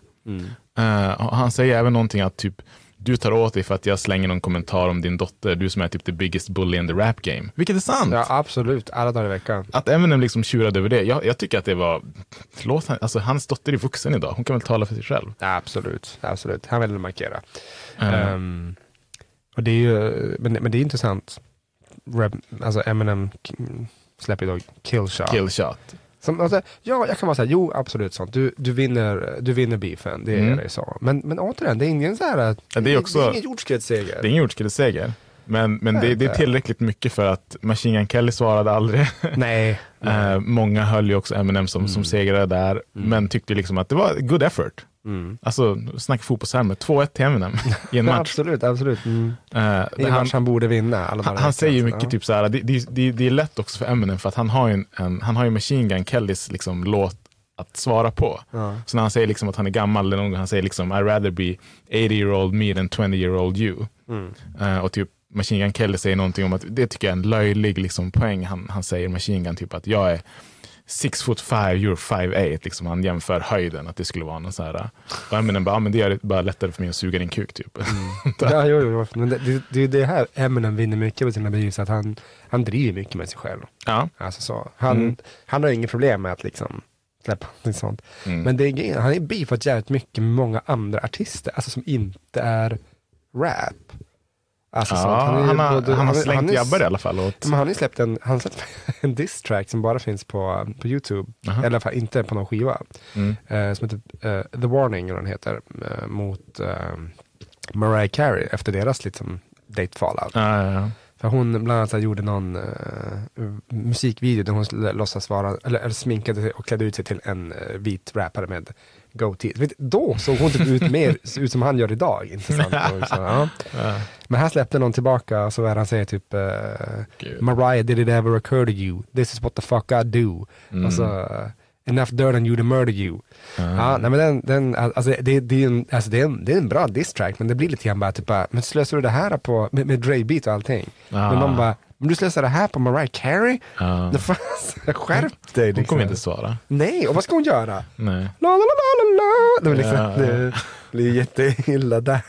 Och han säger även någonting att typ du tar åt dig för att jag slänger någon kommentar om din dotter, du som är typ the biggest bully in the rap game. Vilket är sant. Ja, absolut. Alla dagar i veckan. Att Eminem liksom tjurade över det, jag, jag tycker att det var, låt han, alltså hans dotter är vuxen idag, hon kan väl tala för sig själv. Ja, absolut, absolut. Han ville markera. Eh, Ehm, och det är ju, men, men det är intressant. Rap, alltså Eminem släpper då Killshot. Killshot. Som, alltså, ja, jag kan bara säga, jo absolut sånt. Du, du, vinner, du vinner beefen, det är Mm. det så. Men, men återigen, det är ingen så här, det är också- det är ingen jordskredsseger. Det är ingen jordskredsseger. Men, men det, det är tillräckligt mycket för att Machine Gun Kelly svarade aldrig. Nej. Eh, många höll ju också Eminem som, som segrare där, men tyckte liksom att det var good effort. Mm. Alltså, snack fotbollstermer, 2-1 till Eminem i en match. absolut, absolut. Mm. Eh, Det är en match han borde vinna. Han, i han säger ju så, mycket ja. typ så här, det, det, det, det är lätt också för Eminem för att han har ju, en, en, han har ju Machine Gun Kellys liksom låt att svara på. Ja. Så när han säger liksom att han är gammal, eller någon han säger liksom I rather be 80 year old me than 20 year old you. Mm. Eh, och typ Machine Gun Kelly säger någonting om att det tycker jag är en löjlig liksom, poäng. Han, han säger Machine Gun typ att jag är six foot five, you're five eight. Liksom han jämför höjden, att det skulle vara någon så här. Och Eminem bara, ja, men det är bara lättare för mig att suga din kuk typ. Ja, jo, jo, men det, det, det är det här Eminem vinner mycket på sina bevis, att han, han driver mycket med sig själv. Ja. Alltså så. Han, Mm. han har inget problem med att liksom släppa något sånt. Mm. Men det är, han är beefat jävligt mycket med många andra artister, alltså som inte är rap. Alltså, Ja, är han har- både- han har slängt är- jabbar i alla fall åt- Men han har ju släppt en, han släppt en diss track som bara finns på, på YouTube, Aha. eller i alla fall inte på någon skiva. Mm. Eh, som heter eh, The Warning, eller vad den heter, eh, mot eh, Mariah Carey efter deras liksom, date fallout. Ja, ja, ja. För hon bland annat här gjorde någon eh, musikvideo där hon låtsas vara, eller, eller sminkade och klädde ut sig till en uh, vit rappare med goatee. Vet, då såg hon typ ut mer ut som han gör idag. Intressant. Och så, ja. Men här släppte någon tillbaka så är han säger typ Gud. Mariah, did it ever occur to you? This is what the fuck I do. Mm. Och så, eh, enough dirt on you to murder you. Ja, nej men den, den alltså det, det, är en, alltså det, är en, det är en bra diss track, men det blir lite grann bara typ bara, men slösar du det här på, med, med Dre beat och allting? Ja. Men man bara, men du slösar det här på Mariah Carey? Det fan, skärp dig Hon liksom. kommer inte svara. Nej, och vad ska hon göra? Nej. La, la, la, la, la. Det, var liksom, Ja, det blir jätteilla där.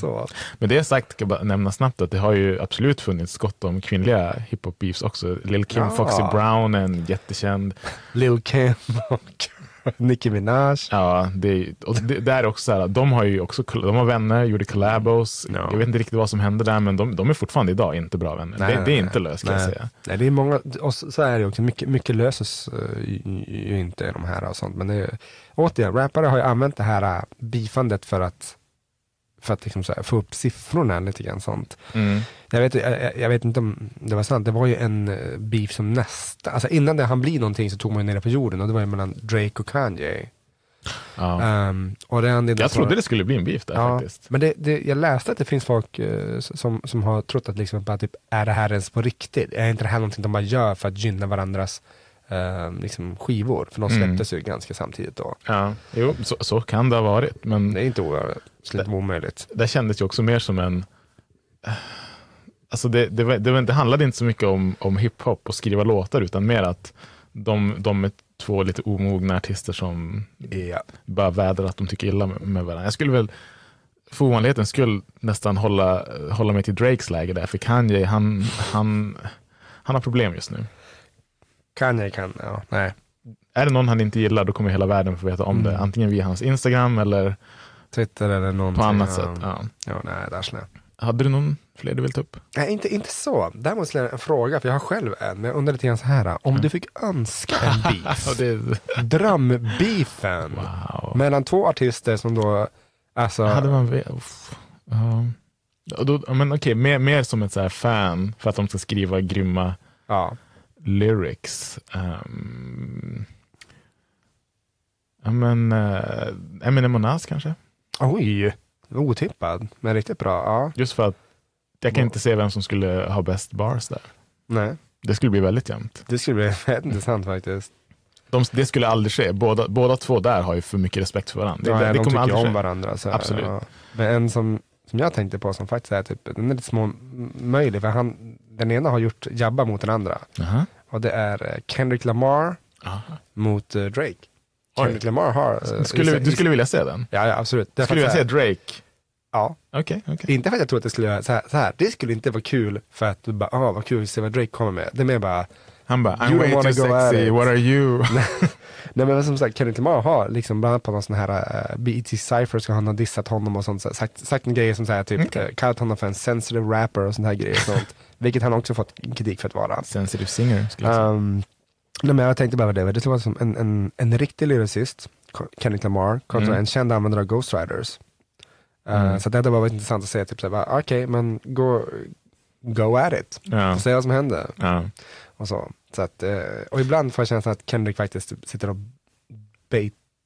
Så. Men det sagt, ska jag bara nämna snabbt att det har ju absolut funnits gott om kvinnliga hiphop beefs också. Lil Kim Ja. Foxy Brown, en jättekänd. Lil Kim och Nicki Minaj. Ja, det, och det, det är också så här, de har ju också, de har vänner, gjorde collabos. Ja. Jag vet inte riktigt vad som hände där, men de, de är fortfarande idag inte bra vänner. Nej, det, det är inte löst kan nej. jag säga. Nej, det är många, och så är det också, mycket, mycket löses uh, ju, inte i de här och sånt. Men det är, återigen, rappare har ju använt det här uh, beefandet för att, för att liksom här, få upp siffrorna lite grann sånt. Mm. Jag vet, jag, jag vet inte om det var sant, det var ju en eh, beef som nästa, alltså innan det han bli någonting så tog man ju ner det på jorden och det var ju mellan Drake och Kanye. Ja. Ehm, och det Jag trodde det skulle bli en beef där Ja, faktiskt. men det, det, jag läste att det finns folk eh, som, som har trott att liksom, bara, typ, är det här ens på riktigt? Är inte det här någonting de bara gör för att gynna varandras eh, liksom, skivor? För de Mm. släpptes ju ganska samtidigt då. Ja, jo, så, så kan det ha varit. Men Det är inte o- slut omöjligt. det kändes ju också mer som en... Alltså det, det, var- det, var- det handlade inte så mycket om, om hiphop och skriva låtar, utan mer att de, de är två lite omogna artister som Ja. bara vädrar att de tycker illa med, med varandra. Jag skulle väl för ovanlighetens skull nästan hålla, hålla mig till Drakes läge där, för Kanye, han, han, han har problem just nu. Kanye kan, ja, nej. Är det någon han inte gillar, då kommer hela världen få veta om Mm. det. Antingen via hans Instagram eller Twitter eller någonting. på annat sätt. Ja. Ja, nej, där snä. Hade du någon fler du vill ta upp? Nej, inte, inte så. Däremot skulle jag en fråga, för jag har själv en, men jag undrar lite grann så här. Om du fick önska en beef, drömbeefen, wow. mellan två artister som då, alltså, Hade man ve- uff. Ja. Då, men okej, mer, mer som ett så fan för att de ska skriva grymma ja. Lyrics. Um, ja men uh, Eminem Nas kanske? Oj, otippad, men riktigt bra. Ja, Just för att jag kan inte se vem som skulle ha bäst bars där. nej. Det skulle bli väldigt jämnt. Det skulle bli fett intressant faktiskt. De, det skulle aldrig ske. Båda, båda två där har ju för mycket respekt för varandra. Ja, det, det de kommer tycker om varandra. Så här, Absolut. Ja. Men en som, som jag tänkte på som faktiskt är typ, den är lite små möjlig, för han, den ena har gjort jabba mot den andra. Aha. Och det är eh, Kendrick Lamar Aha. mot eh, Drake. Oj. Kendrick Lamar har... eh, Skulle, i- du skulle vilja se den? Ja, ja absolut. Är Skulle du vilja se så Drake? Ja. Okej, okej. Inte för att jag tror att det skulle göra så här, så här. Det skulle inte vara kul för att du bara, ah vad kul att se vad Drake kommer med. Det är mer bara, Han bara, I'm way too sexy, what are you? nej men som sagt Kendrick Lamar har liksom bland annat på någon sån här uh, BET Cypher ska han ha dissat honom och sånt, så sagt, sagt en grejer som säger typ, Okej. eh, kallat honom för en sensitive rapper och sånt här grejer. Sånt, vilket han också fått kritik för att vara. Sensitive singer skulle jag säga. Um, nej, men jag tänkte bara på det, det skulle vara som en, en, en riktig lyricist, Kendrick Lamar, kontra Mm. en känd användare av Ghost Riders. Uh, Mm. Så det hade bara varit intressant att se, typ såhär, okej men gå, go at it. Ja. Se vad som händer. Ja. Och, så. Så att, eh, och ibland får jag känslan att Kendrick faktiskt sitter och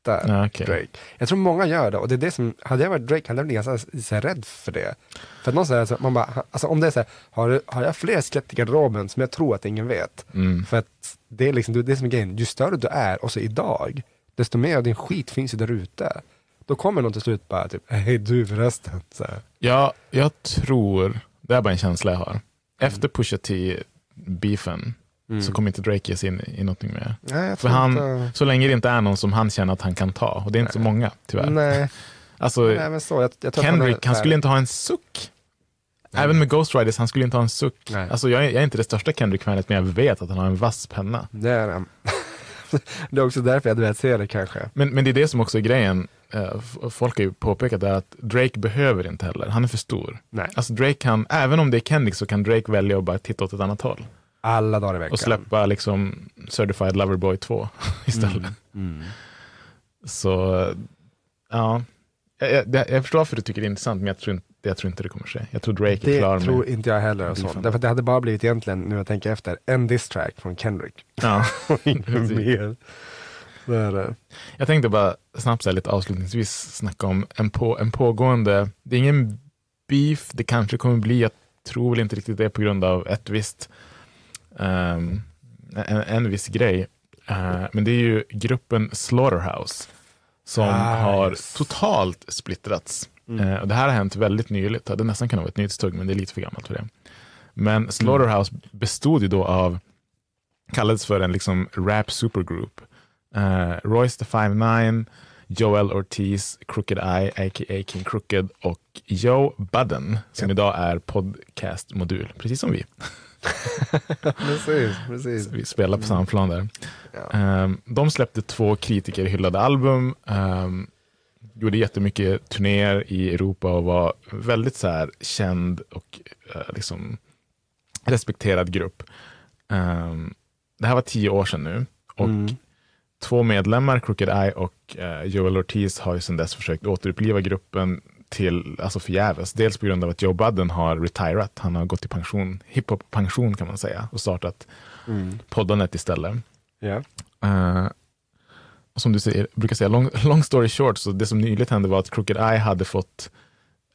baitar Ja, okej. Drake. Jag tror många gör det och det är det som, hade jag varit Drake hade jag blivit ganska så här, rädd för det. För att någon säger, man bara, alltså om det är så här, har, har jag fler skelett i garderoben som jag tror att ingen vet? Mm. För att det är liksom det är som är grejen, ju större du är, och så idag, desto mer av din skit finns ju där ute. Då kommer någon till slut bara typ, hej du förresten. Så här. Ja, jag tror, det är bara en känsla jag har. Efter Pusha T-beefen så kommer inte Drake ge sig in i någonting mer. Nej, jag För han, inte- så länge det inte är någon som han känner att han kan ta, och det är inte så många tyvärr. Nej, Alltså, nej men så. Jag, jag Kendrick, är han skulle inte ha en suck. Även med Ghost Riders, han skulle inte ha en suck. Nej. Alltså, jag, är, jag är inte det största Kendrick-fanet, men jag vet att han har en vass penna. Det är han. Det är också därför jag du vet ser det kanske. Men, men det är det som också är grejen. Eh, folk har ju påpekat det att Drake behöver inte heller. Han är för stor. Nej. Alltså Drake kan, även om det är Kendrick så kan Drake välja att bara titta åt ett annat håll. Alla dagar i veckan. Och släppa liksom Certified Lover Boy 2 istället. Mm. Så, eh, ja. Jag, jag, det- jag förstår varför du tycker det är intressant, men jag tror inte, jag tror inte det kommer ske. Jag tror Drake är Det klar tror med... inte jag heller. Och så. Beefen. Därför att det hade bara blivit egentligen, nu jag tänker efter, en diss track från Kendrick. Ja. Inget mer. Det är det. Jag tänkte bara snabbt så här, lite avslutningsvis snacka om en, på, en pågående, det är ingen beef, det kanske kommer bli, jag tror väl inte riktigt det på grund av ett visst, ehm, en, en viss grej. Eh, men det är ju gruppen Slaughterhouse som Ah, har totalt splittrats. Mm. Och det här har hänt väldigt nyligt, det hade nästan kunnat vara ett nytt stugg, men det är lite för gammalt för det. Men Slaughterhouse bestod ju då av, kallades för en liksom rap supergroup. Uh, Royce the 5'9, Joel Ortiz, Crooked Eye, a.k.a. King Crooked och Joe Budden, som idag är podcastmodul, precis som vi. Precis, precis. Vi spelar på samma plan där. Um, de släppte två kritikerhyllade album, um, gjorde jättemycket turnéer i Europa och var väldigt så här känd och eh, liksom respekterad grupp. Um, det här var tio år sedan nu och Mm. två medlemmar, Crooked Eye och eh, Joel Ortiz, har ju sedan dess försökt återuppliva gruppen till, alltså förgäves. Dels på grund av att Joe Budden har retirat, han har gått i pension, hiphop-pension kan man säga, och startat Mm. poddandet istället. Ja. Eh, och som du säger, brukar säga, long, long story short, så det som nyligt hände var att Crooked Eye hade fått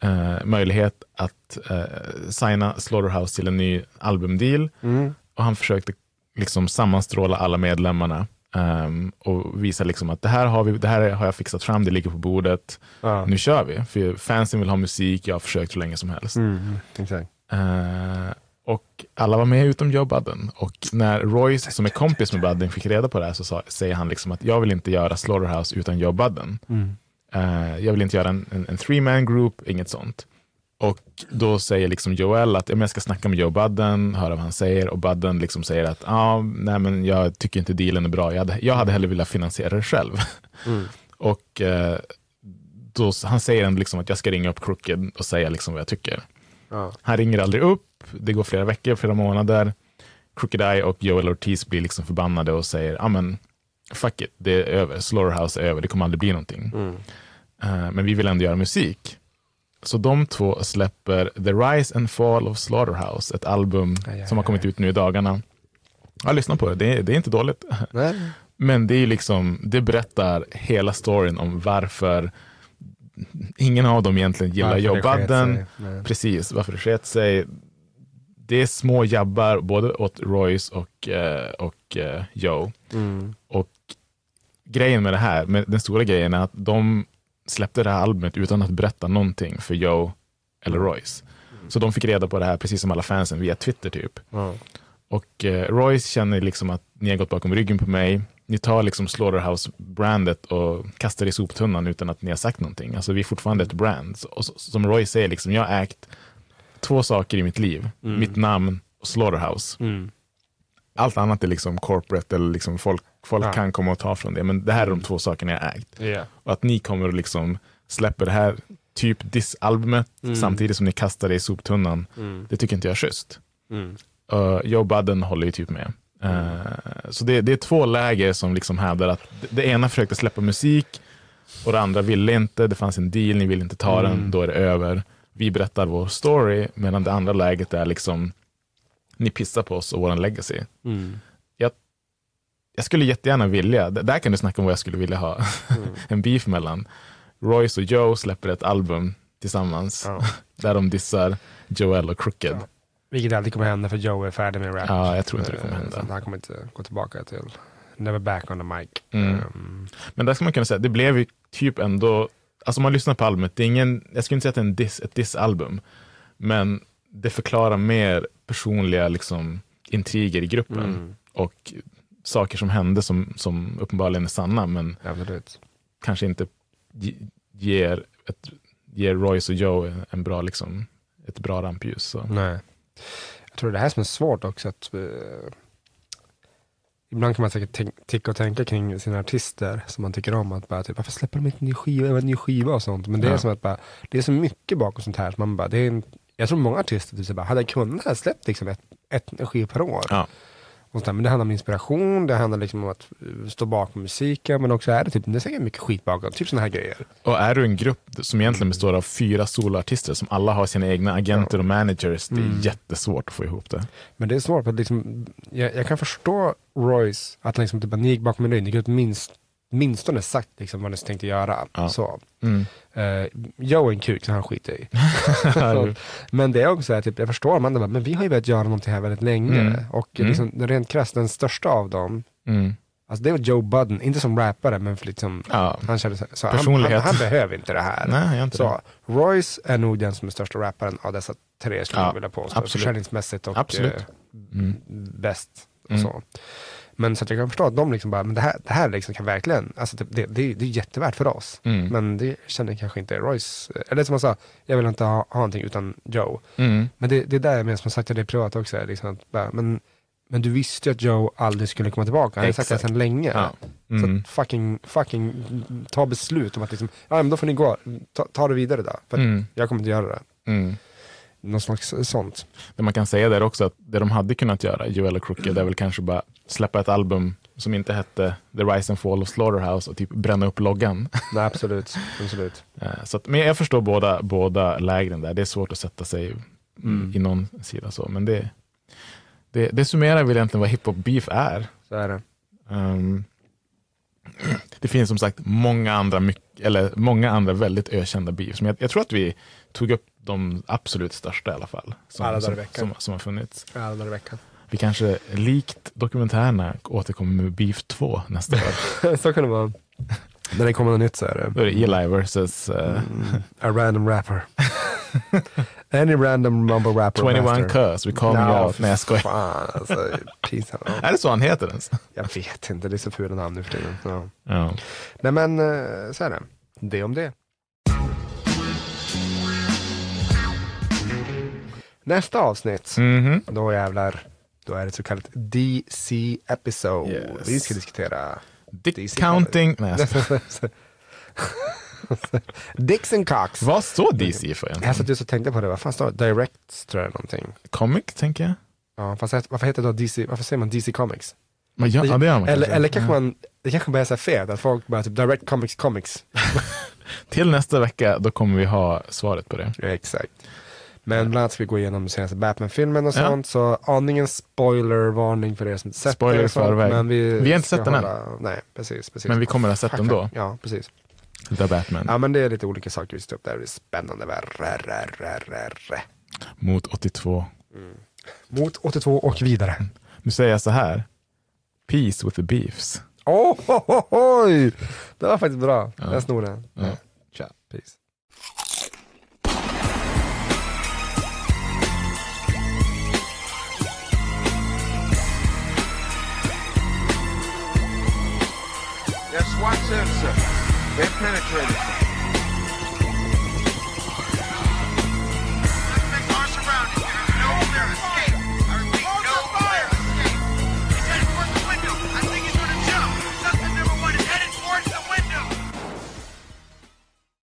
eh, möjlighet att uh, signa Slaughterhouse till en ny albumdeal. Mm. Och han försökte liksom sammanstråla alla medlemmarna ehm, och visa liksom att det här, har vi, det här har jag fixat fram, det ligger på bordet, Ja. nu kör vi. För fansen vill ha musik, jag har försökt så länge som helst. Mm. Exakt. Eh, och alla var med utom Joe Budden. Och när Royce, som är kompis med Budden, fick reda på det här så sa, säger han liksom att jag vill inte göra Slaughterhouse utan Joe Budden. Mm. Eh, jag vill inte göra en, en, en three man group, inget sånt. Och då säger liksom Joel att jag ska snacka med Joe Budden, höra vad han säger. Och Budden liksom säger att ah, nej, men jag tycker inte dealen är bra, jag hade, jag hade hellre velat finansiera det själv. Mm. och eh, då, han säger liksom att jag ska ringa upp Crooked och säga liksom vad jag tycker. Ja. Han ringer aldrig upp, det går flera veckor, flera månader. Crooked Eye och Joel Ortiz blir liksom förbannade och säger, ja men fuck it, det är över, Slaughterhouse är över, det kommer aldrig bli någonting. Mm. Eh, men vi vill ändå göra musik. Så de två släpper The Rise and Fall of Slaughterhouse, ett album Aj, aj, som har kommit ut nu i dagarna. Jag lyssnar på det, det är, det är inte dåligt. Nej. Men det är liksom, det berättar hela storyn om varför ingen av dem egentligen gillar Joe Budden. Precis, varför det sket sig. Det är små jabbar både åt Royce och, eh, och eh, Joe. Mm. Och grejen med det här, med den stora grejen är att de släppte det här albumet utan att berätta någonting för Joe eller Royce. Så de fick reda på det här precis som alla fansen via Twitter typ. Ja. Och eh, Royce känner liksom att ni har gått bakom ryggen på mig. Ni tar liksom Slaughterhouse-brandet och kastar det i soptunnan utan att ni har sagt någonting. Alltså vi är fortfarande ett brand. Och som Royce säger, liksom, jag har ägt två saker i mitt liv. Mm. Mitt namn och Slaughterhouse. Mm. Allt annat är liksom corporate eller liksom folk, folk Ja. kan komma och ta från det. Men det här är de två sakerna jag ägt. Ja. Och att ni kommer och liksom släpper det här typ diss-albumet Mm. samtidigt som ni kastar det i soptunnan. Mm. Det tycker inte jag är schysst. Mm. Uh, Joe Budden håller ju typ med. Uh, så det, det är två läger som liksom hävdar att det, det ena försökte släppa musik och det andra ville inte. Det fanns en deal, ni vill inte ta den, Mm. då är det över. Vi berättar vår story, medan det andra läget är liksom ni pissar på oss och vår legacy. Mm. Jag, skulle jättegärna vilja, där kan du snacka om vad jag skulle vilja ha Mm. en beef mellan. Royce och Joe släpper ett album tillsammans Ja. där de dissar Joel och Crooked. Ja. Vilket alltid kommer hända för Joe är färdig med rap. Ja, jag tror inte det kommer Eh, hända. så Han kommer inte gå tillbaka till Never back on the mic. Mm. Um, Men där ska man kunna säga, det blev ju typ ändå, alltså man lyssnar på albumet, det är ingen, jag skulle inte säga att det är en diss, ett diss-album, men det förklarar mer personliga liksom, intriger i gruppen. Mm. och saker som hände som, som uppenbarligen är sanna, men Absolut. kanske inte ge- ger, ett, ger Royce och Joe en, bra, liksom, ett bra rampljus. Så. Nej. Jag tror det här som är svårt också att eh, Ibland kan man säkert tycka och tänka kring sina artister som man tycker om. Att bara, typ, varför släpper de inte en ny skiva, en ny skiva och sånt. Men det är Ja. som att bara, det är så mycket bakom sånt här. Så man bara, det är en, jag tror många artister typ, så bara, hade jag kunnat ha släppt liksom ett, ett, en skiva per år. Ja. Och sånt där. Men det handlar om inspiration, det handlar liksom om att eh, stå bakom musiken. Men också är det typ, det är säkert mycket skit bakom. Typ såna här grejer. Och är du en grupp som egentligen består av fyra soloartister som alla har sina egna agenter och managers, det är Mm. jättesvårt att få ihop det. Men det är svårt, för att liksom, jag, jag kan förstå Royce, att liksom, typ, ni gick bakom en rygg, ni minst, minstone sagt liksom, vad ni tänkte göra. Ja. Så. Mm. Uh, Joe är en kuk, så han skiter i. Så, men det är också så här, typ, jag förstår, man bara, men vi har ju velat göra någonting här väldigt länge. Mm. Och Mm. liksom, rent krasst, den största av dem, Mm. alltså det var Joe Budden, inte som rappare, men för liksom, Ja. han kände så, så han, han, han behöver inte det här. Nej, inte så, Royce är nog den som är största rapparen av dessa tre, skulle Ja, jag vilja påstå. Försäljningsmässigt och Absolut. eh, Mm. bäst. Och Mm. så. Men så att jag kan förstå att de liksom bara, men det här, det här liksom kan verkligen, alltså det, det, det, det är jättevärt för oss. Mm. Men det känner kanske inte Royce, eller som han sa, jag vill inte ha, ha någonting utan Joe. Mm. Men det, det är där jag menar, som sagt till dig privat också, är liksom att bara, men, men du visste ju att Joe aldrig skulle komma tillbaka, han hade sagt det sedan länge. Ja. Så Mm. att fucking, fucking ta beslut om att liksom, ja men då får ni gå, ta, ta det vidare då. För Mm. jag kommer inte göra det. Mm. Något slags sånt. Det man kan säga där också att det de hade kunnat göra, Joel och Crooked, är väl kanske bara släppa ett album som inte hette The Rise and Fall of Slaughterhouse och typ bränna upp loggan. Nej absolut, absolut. Eh, Så att, men jag förstår båda, båda lägren där. Det är svårt att sätta sig Mm. i någon sida så. Men det, det, det summerar väl egentligen vad hiphop beef är. Så är det. Ehm, det finns som sagt många andra, mycket, eller många andra väldigt ökända beefs. Men jag, jag tror att vi tog upp de absolut största i alla fall. Som, Alla dagar som, i veckan. som, som har funnits. Alla dagar i veckan. Vi kanske likt dokumentärerna återkommer med Beef 2 nästa år. så kan det vara. När det kommer något nytt så är det. Då är det Eli versus uh, Mm, a random rapper. Any random mumble rapper. 21 master. Cuz, we call me No, out. Nej jag skojar. Fan alltså. Pinsamt. Är det så han heter ens? Jag vet inte, det är så fula namn nu för tiden. Ja. Ja. Nej men, eh, så är det. Det om det. Nästa avsnitt, Mhm. då jävlar, då är det ett så kallat DC episode. Yes. Vi ska diskutera Dick DC counting. Nej, jag and Cox. Vad står DC för Jag egentligen? satt just och tänkte på det, vad fan står? Direct tror jag någonting. Comic tänker jag. Ja, fast varför heter det då DC, varför säger man DC Comics? Men ja, ja, det gör man eller, kanske. eller kanske Ja. man, det kanske bara är så fel, att folk bara typ Direct Comics Comics. Till nästa vecka, då kommer vi ha svaret på det. Exakt. Men bland annat ska vi gå igenom senaste Batman-filmen och sånt, så aningen spoiler-varning för er som inte sett Spoiler i förväg. Men vi, Vi har inte sett den än. Nej, precis, precis. Men vi kommer att ha sett den då. Ja, precis. The Batman. Ja, men det är lite olika saker vi ska ta upp där. Det är spännande. Mot 82. Mot 82 och vidare. Nu säger jag så här. Peace with the beefs. Oh, ho, ho, oj! Det var faktiskt bra. Ja. Jag snor den. Ja. Tja, peace. That SWAT sensor, it penetrated.